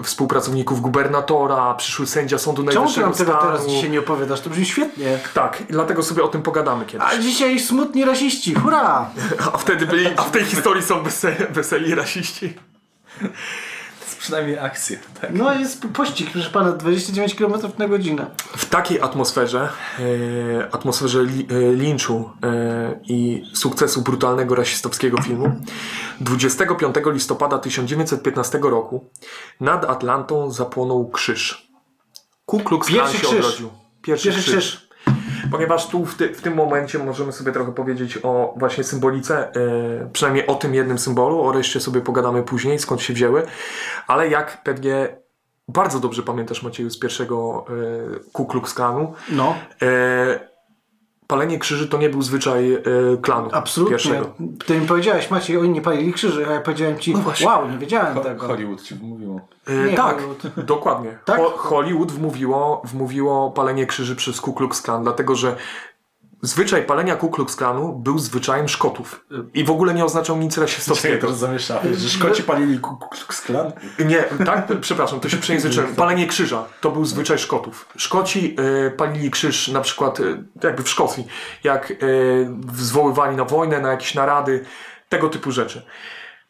współpracowników gubernatora, przyszły sędzia Sądu Czemu ty Najwyższego nam tego teraz dzisiaj nie opowiadasz? To brzmi świetnie. Tak, dlatego sobie o tym pogadamy kiedyś. A dzisiaj smutni rasiści, hura! A wtedy byli, a w tej historii są weseli, weseli rasiści. Przynajmniej akcje, tak. No jest pościg, proszę pana, 29 km na godzinę. W takiej atmosferze, e, atmosferze li, e, linczu e, i sukcesu brutalnego rasistowskiego filmu, 25 listopada 1915 roku nad Atlantą zapłonął krzyż. Ku Klux Klan Pierwszy się krzyż. odrodził. Pierwszy, Pierwszy krzyż. krzyż. Ponieważ tu w, ty, w tym momencie możemy sobie trochę powiedzieć o właśnie symbolice, e, przynajmniej o tym jednym symbolu, o reszcie sobie pogadamy później, skąd się wzięły, ale jak pewnie bardzo dobrze pamiętasz Macieju z pierwszego e, Ku Klux Klanu, No, e, palenie krzyży to nie był zwyczaj e, klanu absolutnie. pierwszego. Ty mi powiedziałeś, Maciej, oni nie palili krzyży, a ja powiedziałem ci, właśnie. wow, nie wiedziałem Ho- tego. Hollywood ci mówiło. E, Nie, tak, Hollywood. dokładnie. Tak? Ho- Hollywood wmówiło, wmówiło palenie krzyży przez Ku Klux Klan, dlatego że zwyczaj palenia Ku Klux Klanu był zwyczajem Szkotów i w ogóle nie oznaczał nic rasistowskiego. teraz zamieszałeś, że Szkoci palili Ku Klux Klan? Nie, tak, przepraszam, to się przejęzyczyłem. Palenie krzyża to był zwyczaj Szkotów. Szkoci e, palili krzyż na przykład e, jakby w Szkocji, jak e, zwoływali na wojnę, na jakieś narady, tego typu rzeczy.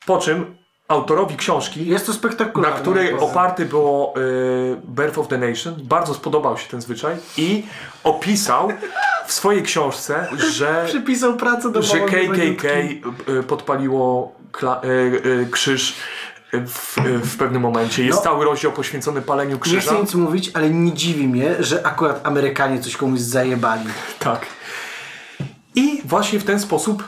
Po czym autorowi książki, Jest to na spektakularne. której naprawdę. oparty było e, Birth of the Nation, bardzo spodobał się ten zwyczaj i opisał w swojej książce, że Przypisał pracę do że KKK y, podpaliło kla- y, y, krzyż w, y, w pewnym momencie. Jest No. cały rozdział poświęcony paleniu Nie krzyża. chcę nic mówić, ale nie dziwi mnie, że akurat Amerykanie coś komuś zajebali. Tak. I właśnie w ten sposób,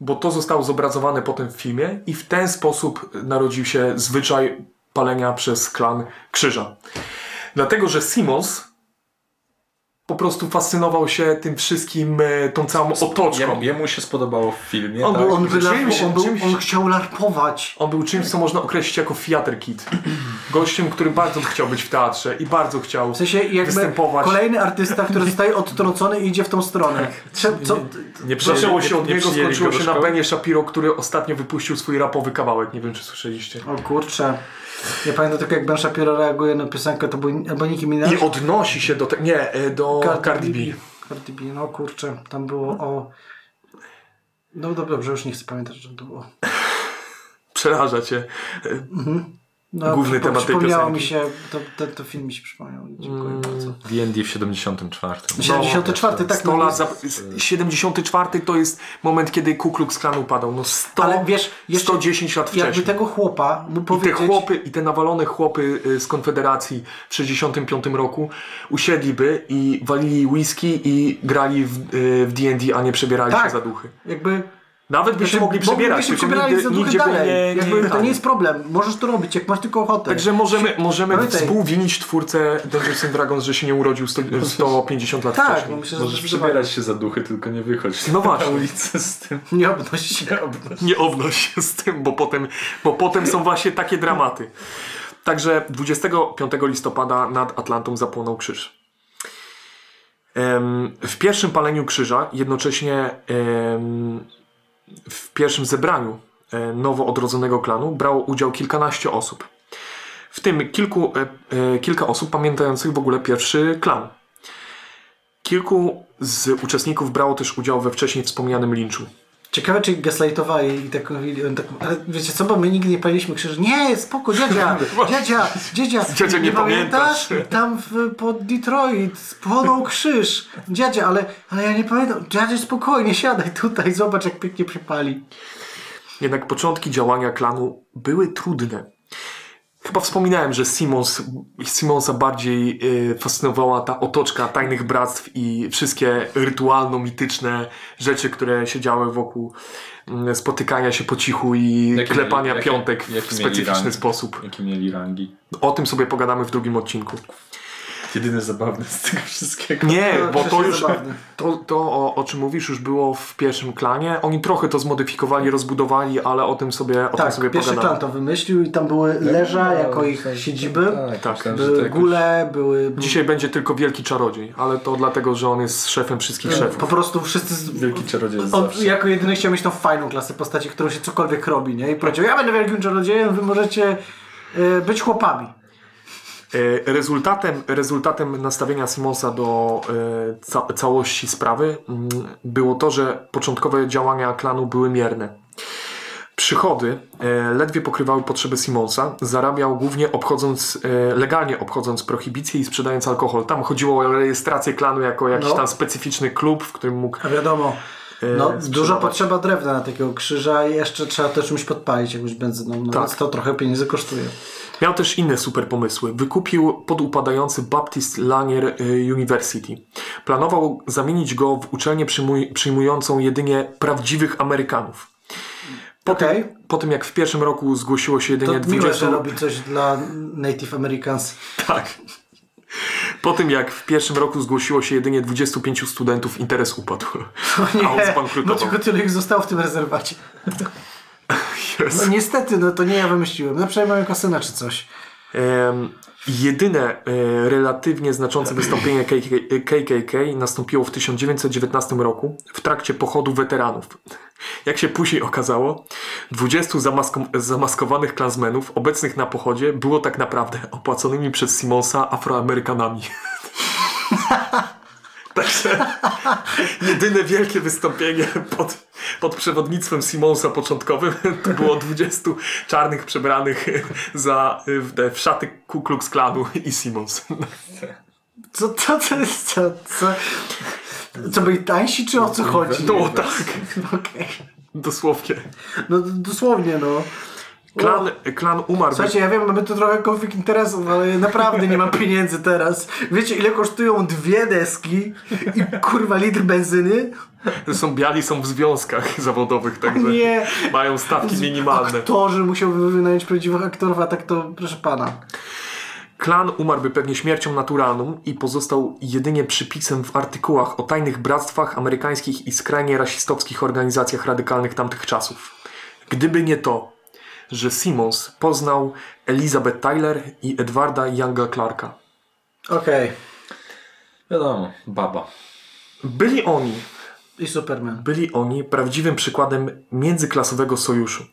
bo to zostało zobrazowane potem w filmie, i w ten sposób narodził się zwyczaj palenia przez klan krzyża. Dlatego, że Simmons po prostu fascynował się tym wszystkim, e, tą całą otoczką. Jemu, jemu się spodobało w filmie, On tak? był- On, wylarpo, czymś- on, był, czymś- on chciał larpować. On był czymś, co można określić jako theater kid. Gościem, który bardzo chciał być w teatrze i bardzo chciał W sensie jakby występować. kolejny artysta, który zostaje odtrącony i idzie w tą stronę. Trze- co, Nie przyjęli- Zaczęło się nie- od nie niego, skończyło się na? Benie Shapiro, który ostatnio wypuścił swój rapowy kawałek. Nie wiem, czy słyszeliście. o kurczę. Ja pamiętam tylko jak Ben Shapiro reaguje na piosenkę, to był albo Nicki Minaj. I odnosi się do te... Nie, e, do Cardi B. Cardi B, no kurczę, tam było o... No dobrze, już nie chcę pamiętać, czym to było. Przeraża cię. No, Główny temat tej piosenki. mi się, to, to, to film mi się przypomniał. Dziękuję bardzo. D&D w 74. No, 74, tak. 100 no, lat za... 74 to jest moment, kiedy Ku Klux Klan upadał. No 100, Ale wiesz, jeszcze 110 lat Jakby wcześniej. tego chłopa mu I te powiedzieć... chłopy, i te nawalone chłopy y, z Konfederacji w 65 roku usiedliby i walili whisky i grali w y, w D&D, a nie przebierali Tak. się za duchy. Jakby... Nawet by się Znaczy, mogli przebierać, się tylko przebierali nigdy, za duchy nigdzie by dalej. nie, nie Jakby, to nie jest problem. Możesz to robić, jak masz tylko ochotę. Także możemy, możemy Pamiętaj. współwinić twórcę Dungeons and Dragons, że się nie urodził 100, 150 lat Tak, wcześniej. myślę, że Możesz przebierać się za duchy, tylko nie wychodź No właśnie. na ulicę z tym. Nie obnoś się. Nie obnoś się z tym, bo potem, bo potem są właśnie takie dramaty. Także 25 listopada nad Atlantą zapłonął krzyż. W pierwszym paleniu krzyża, jednocześnie em, w pierwszym zebraniu e, nowo odrodzonego klanu brało udział kilkanaście osób. W tym kilku, e, e, kilka osób pamiętających w ogóle pierwszy klan. Kilku z uczestników brało też udział we wcześniej wspomnianym linczu. Ciekawe, czy gaslightowali i tak mówili, tak, ale wiecie co, bo my nigdy nie paliliśmy krzyży. Nie, spoko, dziadzia, dziadzia, dziadzia, Dziadzia, nie pamiętasz? Tam w, pod Detroit spłonął krzyż. Dziadzia, ale, ale ja nie pamiętam. Dziadzia, spokojnie, siadaj tutaj, zobacz jak pięknie przypali. Jednak początki działania klanu były trudne. Chyba wspominałem, że Simons, Simonsa bardziej y, fascynowała ta otoczka tajnych bractw i wszystkie rytualno-mityczne rzeczy, które się działy wokół mm, spotykania się po cichu i Jakie klepania mieli- piątek w jakie mieli specyficzny rangi? sposób. Jakie mieli rangi. O tym sobie pogadamy w drugim odcinku. Jedyne zabawne z tego wszystkiego. Nie, To bo to już. To, to o, o czym mówisz, już było w pierwszym klanie. Oni trochę to zmodyfikowali, rozbudowali, ale o tym sobie, o tym Tak, sobie pierwszy pogadamy. klan to wymyślił i tam były leża jako ich siedziby. Tak, Tak. Były jakoś- góle, były... Dzisiaj będzie tylko wielki czarodziej, ale to dlatego, że on jest szefem wszystkich Po szefów. prostu wszyscy... Z... Wielki czarodziej jest On zawsze. jako jedyny chciał mieć tą fajną klasę postaci, którą się cokolwiek robi, nie? I powiedział, ja będę wielkim czarodziejem, wy możecie e, być chłopami. E, Rezultatem, rezultatem nastawienia Simonsa do e, ca całości sprawy mm, było to, że początkowe działania klanu były mierne. Przychody e, ledwie pokrywały potrzeby Simonsa. Zarabiał głównie obchodząc, legalnie obchodząc prohibicję i sprzedając alkohol. Tam chodziło o rejestrację klanu jako jakiś No. tam specyficzny klub, w którym mógł A wiadomo, no, sprzedawać. potrzeba drewna na takiego krzyża i jeszcze trzeba to czymś podpalić, jakąś benzyną, no Tak. więc to trochę pieniędzy kosztuje. Miał też inne super pomysły. Wykupił podupadający Baptist Lanier y, University. Planował zamienić go w uczelnię przyjmuj, przyjmującą jedynie prawdziwych Amerykanów. Po, Okej. tym, po tym jak w pierwszym roku zgłosiło się To jedynie miłe, 20... że robi coś dla Native Americans. Tak. Po tym jak w pierwszym roku zgłosiło się jedynie 25 studentów, interes upadł. O A on nie, zbankrutował. tylko tyle ich zostało w tym rezerwacie. No niestety, no to nie ja wymyśliłem. No przynajmniej mają kasyna czy coś. Em, jedyne e, relatywnie znaczące wystąpienie KK KKK nastąpiło w 1919 roku w trakcie pochodu weteranów. Jak się później okazało, 20 zamasko zamaskowanych klansmenów obecnych na pochodzie było tak naprawdę opłaconymi przez Simonsa Afroamerykanami. Także jedyne wielkie wystąpienie pod, pod przewodnictwem Simonsa początkowym to było 20 czarnych przebranych za, w, w szaty Ku Klux Klanu i Simons. Co to, to jest? Co, co, co byli tańsi, czy o co chodzi? No tak, Okej. dosłownie. No dosłownie, no. Klan, klan umarł. Słuchajcie, ja wiem, mamy tu trochę konflikt interesów, ale naprawdę nie mam pieniędzy teraz. Wiecie, ile kosztują dwie deski i kurwa litr benzyny? Są biali, są w związkach zawodowych, także Nie. mają stawki minimalne. Aktorzy musiałby wynająć prawdziwych aktorów, a tak to proszę pana. Klan umarłby pewnie śmiercią naturalną i pozostał jedynie przypisem w artykułach o tajnych bractwach amerykańskich i skrajnie rasistowskich organizacjach radykalnych tamtych czasów. Gdyby nie to, że Simmons poznał Elizabeth Tyler i Edwarda Younga Clarka. Okej. Wiadomo, baba. Byli oni, I Superman. byli oni prawdziwym przykładem międzyklasowego sojuszu.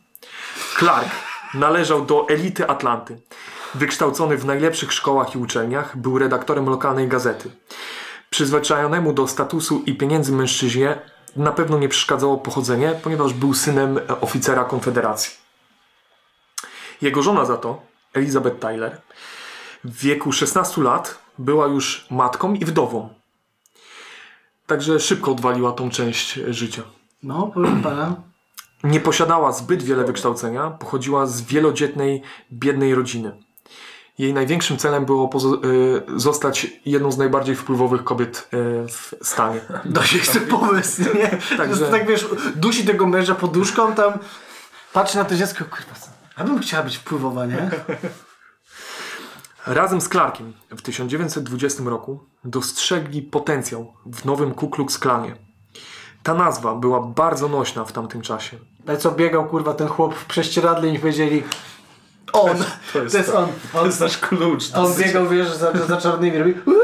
Clark należał do elity Atlanty. Wykształcony w najlepszych szkołach i uczelniach, był redaktorem lokalnej gazety. Przyzwyczajonemu do statusu i pieniędzy mężczyźnie na pewno nie przeszkadzało pochodzenie, ponieważ był synem oficera Konfederacji. Jego żona za to, Elizabeth Tyler, w wieku 16 lat była już matką i wdową. Także szybko odwaliła tą część życia. No, proszę pana. Nie posiadała zbyt wiele wykształcenia, pochodziła z wielodzietnej, biednej rodziny. Jej największym celem było y, zostać jedną z najbardziej wpływowych kobiet y, w stanie. Dość ten pomysł, nie? Także-. Tak wiesz, dusi tego męża poduszką tam, patrzy na to dziecko, kurwa? Ja bym chciała być wpływowa, nie? Razem z Clarkiem w 1920 roku dostrzegli potencjał w nowym Ku Klux Klanie. Ta nazwa była bardzo nośna w tamtym czasie. Ale co biegał, kurwa, ten chłop w prześcieradle i powiedzieli on, to jest, on. To jest nasz klucz. On biegał, wiesz, za, za czarnymi robi "Uuu,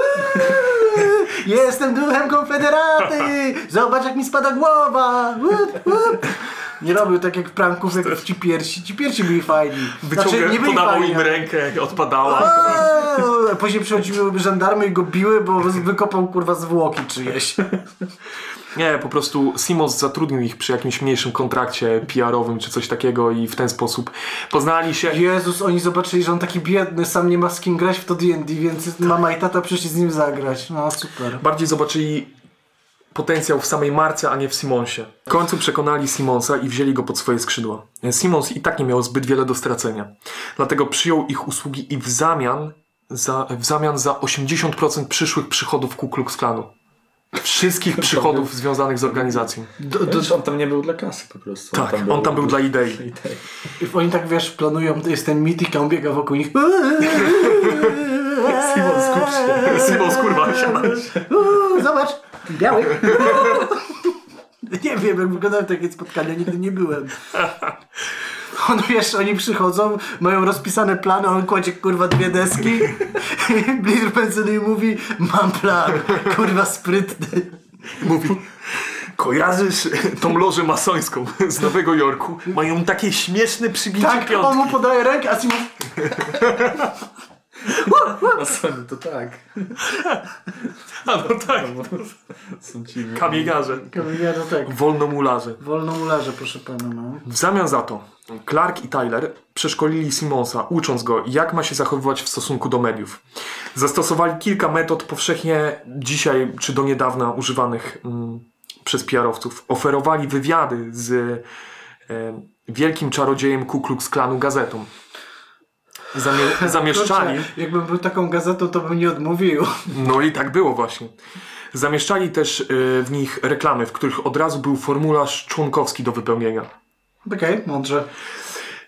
Jestem duchem Konfederaty! Zobacz jak mi spada głowa! Łup, łup. Nie robił tak jak w pranków, jak w ci piersi. Ci piersi byli fajni. Wyciąga, Znaczy, nie byli podawał fajni, im rękę, odpadała. Eee, Później przychodziły żandarmy i go biły, bo wykopał kurwa zwłoki czyjeś. Nie, po prostu Simons zatrudnił ich przy jakimś mniejszym kontrakcie PR-owym czy coś takiego i w ten sposób poznali się. Jezus, oni zobaczyli, że on taki biedny, sam nie ma z kim grać w to D&D, więc mama i tata przyszli z nim zagrać. No super. Bardziej zobaczyli potencjał w samej marce, a nie w Simonsie. W końcu przekonali Simonsa i wzięli go pod swoje skrzydła. Simons i tak nie miał zbyt wiele do stracenia. Dlatego przyjął ich usługi i w zamian za, w zamian za 80% przyszłych przychodów Ku Klux Klanu. Wszystkich przychodów związanych z organizacją. Do, do, on tam nie był dla kasy po prostu. Tak, on tam był dla idei. idei. oni tak wiesz, planują, to jest ten mit i on biega wokół nich. Simon, skup się. Simons, kurwa, siadaj. Uuu, Zobacz, biały. Nie wiem, jak wyglądają takie spotkania, nigdy nie byłem. On wiesz, oni przychodzą, mają rozpisane plany, on kładzie kurwa dwie deski. Bliżej pensyny i mówi, mam plan, kurwa sprytny. Mówi, kojarzysz tą lożę masońską z Nowego Jorku? Mają takie śmieszne przybicie Tak, on piątki. mu podaje rękę, a Simon... Na Sony to tak. A no tak, Są ci kamieniarze, Ja no tak. wolnomularze. Wolnomularze, proszę pana, no. W zamian za to Clark i Tyler przeszkolili Simonsa, ucząc go, jak ma się zachowywać w stosunku do mediów. Zastosowali kilka metod powszechnie dzisiaj czy do niedawna używanych mm, przez PR-owców. Oferowali wywiady z e, wielkim czarodziejem Ku Klux Klanu gazetą. Zamie- zamieszczali. Kurczę, jakbym był taką gazetą, to bym nie odmówił. No i tak było właśnie. Zamieszczali też e, w nich reklamy, w których od razu był formularz członkowski do wypełnienia. Okej, mądrze.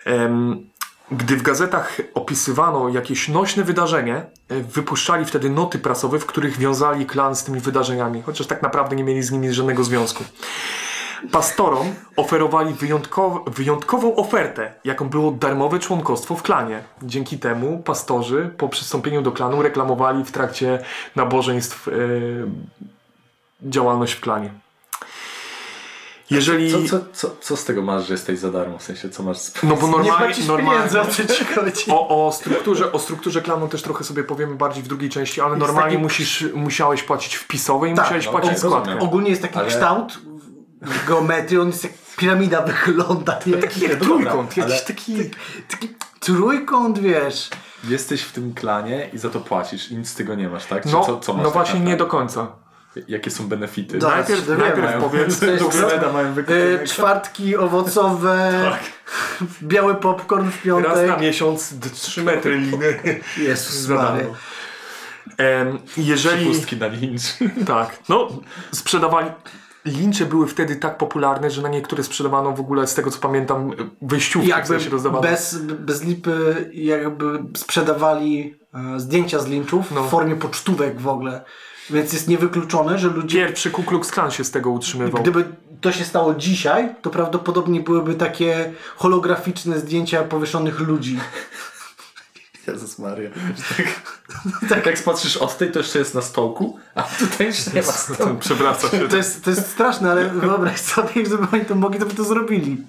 Em, Gdy w gazetach opisywano jakieś nośne wydarzenie, e, wypuszczali wtedy noty prasowe, w których wiązali klan z tymi wydarzeniami, chociaż tak naprawdę nie mieli z nimi żadnego związku. Pastorom oferowali wyjątkow wyjątkową ofertę, jaką było darmowe członkostwo w klanie. Dzięki temu pastorzy po przystąpieniu do klanu reklamowali w trakcie nabożeństw e, działalność w klanie. Jeżeli... Co, co, co, co z tego masz, że jesteś za darmo? W sensie, co masz. No bo Nie normalnie, normalnie o o, strukturze, o strukturze klanu też trochę sobie powiemy bardziej w drugiej części, ale normalnie taki- musisz, musiałeś płacić wpisowe i Tak, musiałeś no, płacić składkę. Ogólnie jest taki Ale- kształt geometrii, on jest jak piramida wygląda. Nie? Taki jak No dobra, trójkąt, jakiś taki... Taki trójkąt, wiesz. Jesteś w tym klanie i za to płacisz i nic z tego nie masz, tak? Czy No, co, co masz no tak właśnie nie do końca. Jakie są benefity? Zaraz Najpierw, najpierw powiedz... Jest Dobrze, mają E, czwartki owocowe, biały popcorn w piątek. Raz na miesiąc 3 metry liny. Jezus Maria. jeżeli... Pustki na lincz. Tak, no sprzedawali... Lincze były wtedy tak popularne, że na niektóre sprzedawano w ogóle, z tego co pamiętam, wyjściówki w Jakby sensie rozdawano. bez, bez lipy jakby sprzedawali e, zdjęcia z linczów No. w formie pocztówek w ogóle. Więc jest niewykluczone, że ludzie, Pierwszy Ku Klux Klan się z tego utrzymywał. gdyby to się stało dzisiaj, to prawdopodobnie byłyby takie holograficzne zdjęcia powieszonych ludzi. Jezus Maria. Tak, tak jak patrzysz od tej, to jeszcze jest na stołku, a tutaj już nie ma stołku. Przewraca się. To jest, to jest straszne, ale wyobraź sobie, gdyby oni to mogli, to by to zrobili.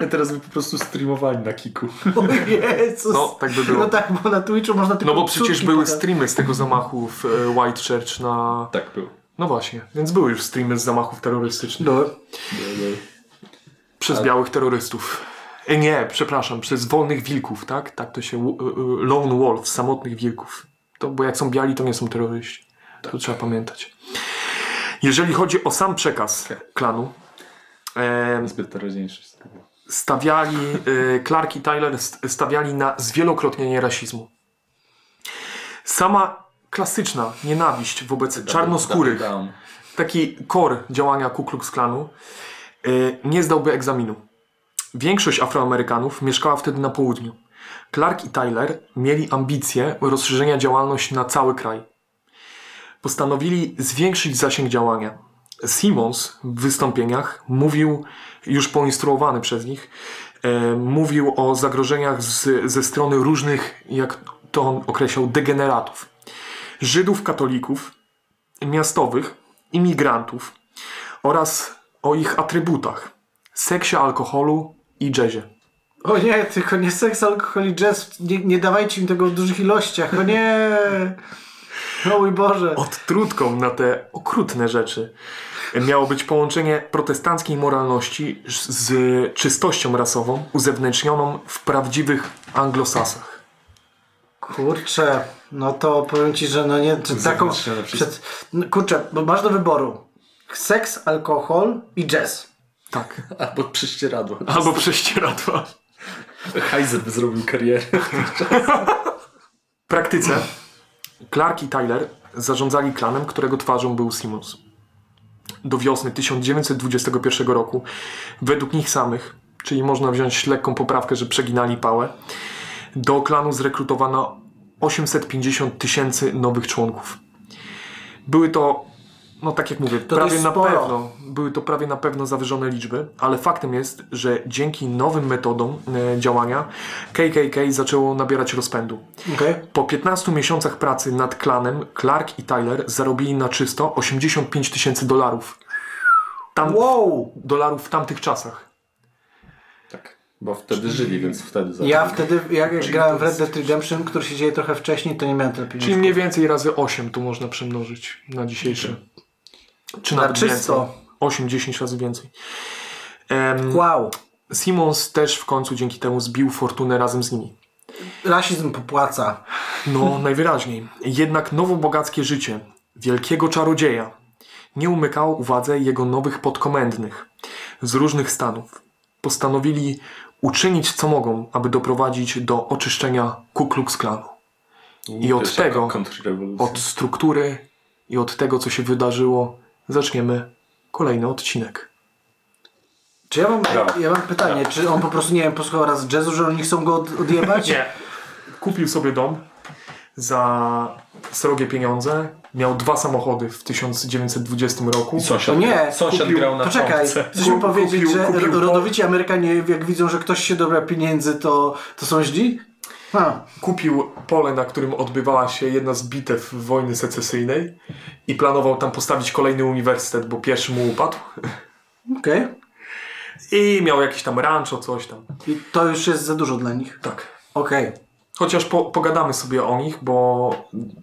E, Teraz by po prostu streamowali na kiku. O Jezus. No, tak by było. No tak, bo na Twitchu można tylko no bo przecież były streamy z tego zamachu w e, White Church na... Tak był. No właśnie, więc były już streamy z zamachów terrorystycznych. No. Przez białych terrorystów. E, nie, przepraszam, przez wolnych wilków, tak? Tak to się... e, e, Lone Wolf, samotnych wilków. To, bo jak są biali, to nie są terroryści. To trzeba pamiętać. Jeżeli chodzi o sam przekaz klanu, e, Zbyt teraźniejszy. stawiali, Clark i Tyler st- stawiali na zwielokrotnienie rasizmu. Sama klasyczna nienawiść wobec czarnoskórych, taki core działania Ku Klux Klanu, nie zdałby egzaminu. Większość Afroamerykanów mieszkała wtedy na południu. Clark i Tyler mieli ambicje rozszerzenia działalności na cały kraj. Postanowili zwiększyć zasięg działania. Simons w wystąpieniach mówił, już poinstruowany przez nich, e, mówił o zagrożeniach z, ze strony różnych, jak to on określał, degeneratów. Żydów, katolików, miastowych, imigrantów oraz o ich atrybutach seksie, alkoholu i jazzie. O nie, tylko nie seks, alkohol i jazz. Nie, nie dawajcie im tego w dużych ilościach. O nie. O mój Boże. Odtrutką na te okrutne rzeczy miało być połączenie protestanckiej moralności z czystością rasową uzewnętrznioną w prawdziwych anglosasach. Kurczę, no to powiem ci, że no nie, czy taką, przed, no kurczę, bo masz do wyboru seks, alkohol i jazz. Tak. Albo prześcieradło. Albo prześcieradła. Heiser by zrobił karierę. W praktyce Clark i Tyler zarządzali klanem, którego twarzą był Simmons. Do wiosny 1921 roku, według nich samych, czyli można wziąć lekką poprawkę, że przeginali pałę, do klanu zrekrutowano 850 tysięcy nowych członków. Były to, no tak jak mówię, prawie dość na pewno, były to prawie na pewno zawyżone liczby, ale faktem jest, że dzięki nowym metodom e, działania KKK zaczęło nabierać rozpędu. Okej. Po 15 miesiącach pracy nad klanem, Clark i Tyler zarobili na czysto 85 tysięcy dolarów. Tam, Wow! dolarów w tamtych czasach. Tak, bo wtedy żyli, więc wtedy Ja zaczęli. wtedy, jak, jak Czyli grałem w to Red Dead Redemption, który się dzieje trochę wcześniej, to nie miałem tyle pieniędzy. Czyli mniej więcej razy 8 tu można przemnożyć na dzisiejsze. Czy Na nawet czysto. więcej. 8-10 razy więcej. Em, Wow! Simmons też w końcu dzięki temu zbił fortunę razem z nimi. Rasizm popłaca. No, najwyraźniej. Jednak nowobogackie życie wielkiego czarodzieja nie umykało uwadze jego nowych podkomendnych z różnych stanów. Postanowili uczynić co mogą, aby doprowadzić do oczyszczenia Ku Klux Klanu. I od tego, od struktury i od tego, co się wydarzyło, zaczniemy kolejny odcinek. Czy ja mam, Brawo. ja mam pytanie, czy on po prostu, nie wiem, posłuchał raz jazzu, że oni chcą go od, odjebać? Nie. Kupił sobie dom za srogie pieniądze. Miał dwa samochody w 1920 roku. I sąsiad, To nie, sąsiad kupił- grał na Poczekaj, chcesz mi Kupił- powiedzieć, że kupił- rodowici Amerykanie, jak widzą, że ktoś się dobra pieniędzy, to, to są źli? Ha, Kupił pole, na którym odbywała się jedna z bitew wojny secesyjnej i planował tam postawić kolejny uniwersytet, bo pierwszy mu upadł. okej. I miał jakiś tam rancho, coś tam. I to już jest za dużo dla nich. Tak. Okej. Chociaż po, pogadamy sobie o nich, bo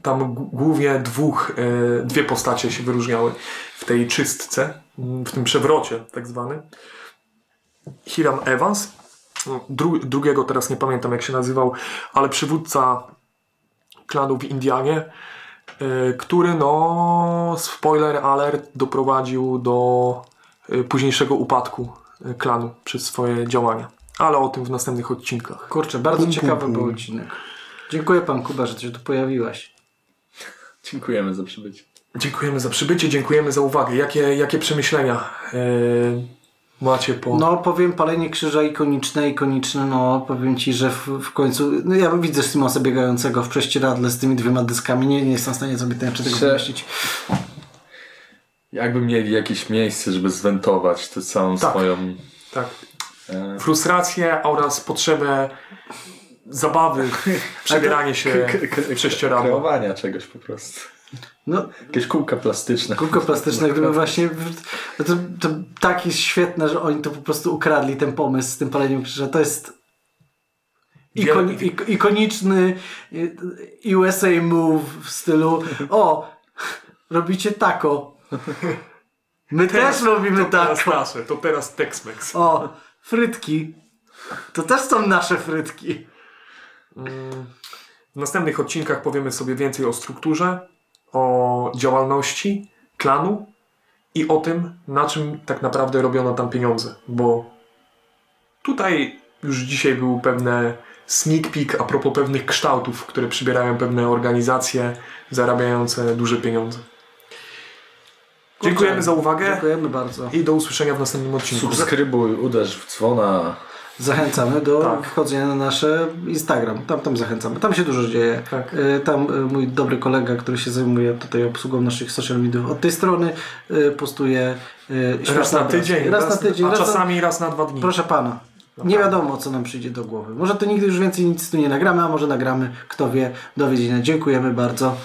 tam głównie dwóch, e, dwie postacie się wyróżniały w tej czystce, w tym przewrocie tak zwanym. Hiram Evans, dru, drugiego teraz nie pamiętam jak się nazywał, ale przywódca klanu w Indianie, e, który no, spoiler alert, doprowadził do e, późniejszego upadku e, klanu przez swoje działania. Ale o tym w następnych odcinkach. Kurczę, bardzo ciekawy był odcinek. Dziękuję pan Kuba, że się tu pojawiłaś. Dziękujemy za przybycie. Dziękujemy za przybycie, dziękujemy za uwagę. Jakie, jakie przemyślenia e, macie po... No powiem, palenie krzyża ikoniczne, ikoniczne, no powiem ci, że w, w końcu, no ja widzę Simonsa biegającego w prześcieradle z tymi dwiema dyskami, nie, nie jestem w stanie sobie tego Prze- wymyślić. Jakby mieli jakieś miejsce, żeby zwentować tę całą Tak. swoją... Tak. E, Frustrację oraz potrzebę zabawy, przebieranie się k- k- w prześcieradło. kreowania czegoś po prostu. No, Jakieś kółka plastyczne. kółko plastyczne, gdyby właśnie, no to, to tak jest świetne, że oni to po prostu ukradli, ten pomysł z tym paleniem krzyża, to jest ikon, Wiele- ik, ikoniczny y, USA move w stylu, o, robicie tako. My też robimy to teraz nasze, to teraz Tex-Mex. O, frytki. To też są nasze frytki. W następnych odcinkach powiemy sobie więcej o strukturze, o działalności klanu i o tym, na czym tak naprawdę robiono tam pieniądze, bo tutaj już dzisiaj był pewne sneak peek a propos pewnych kształtów, które przybierają pewne organizacje zarabiające duże pieniądze. Dziękujemy za uwagę Dziękujemy bardzo. i do usłyszenia w następnym odcinku. Subskrybuj, uderz w dzwona. Zachęcamy do Tak. wchodzenia na nasz Instagram. Tam, tam zachęcamy. Tam się dużo dzieje. Tak. Y, Tam y, mój dobry kolega, który się zajmuje tutaj obsługą naszych social mediów od tej strony y, postuje Raz na tydzień, Raz na tydzień. a raz na- czasami raz na dwa dni. Proszę pana. Nie wiadomo, co nam przyjdzie do głowy. Może to nigdy już więcej nic tu nie nagramy, a może nagramy, kto wie, do widzenia. Dziękujemy bardzo.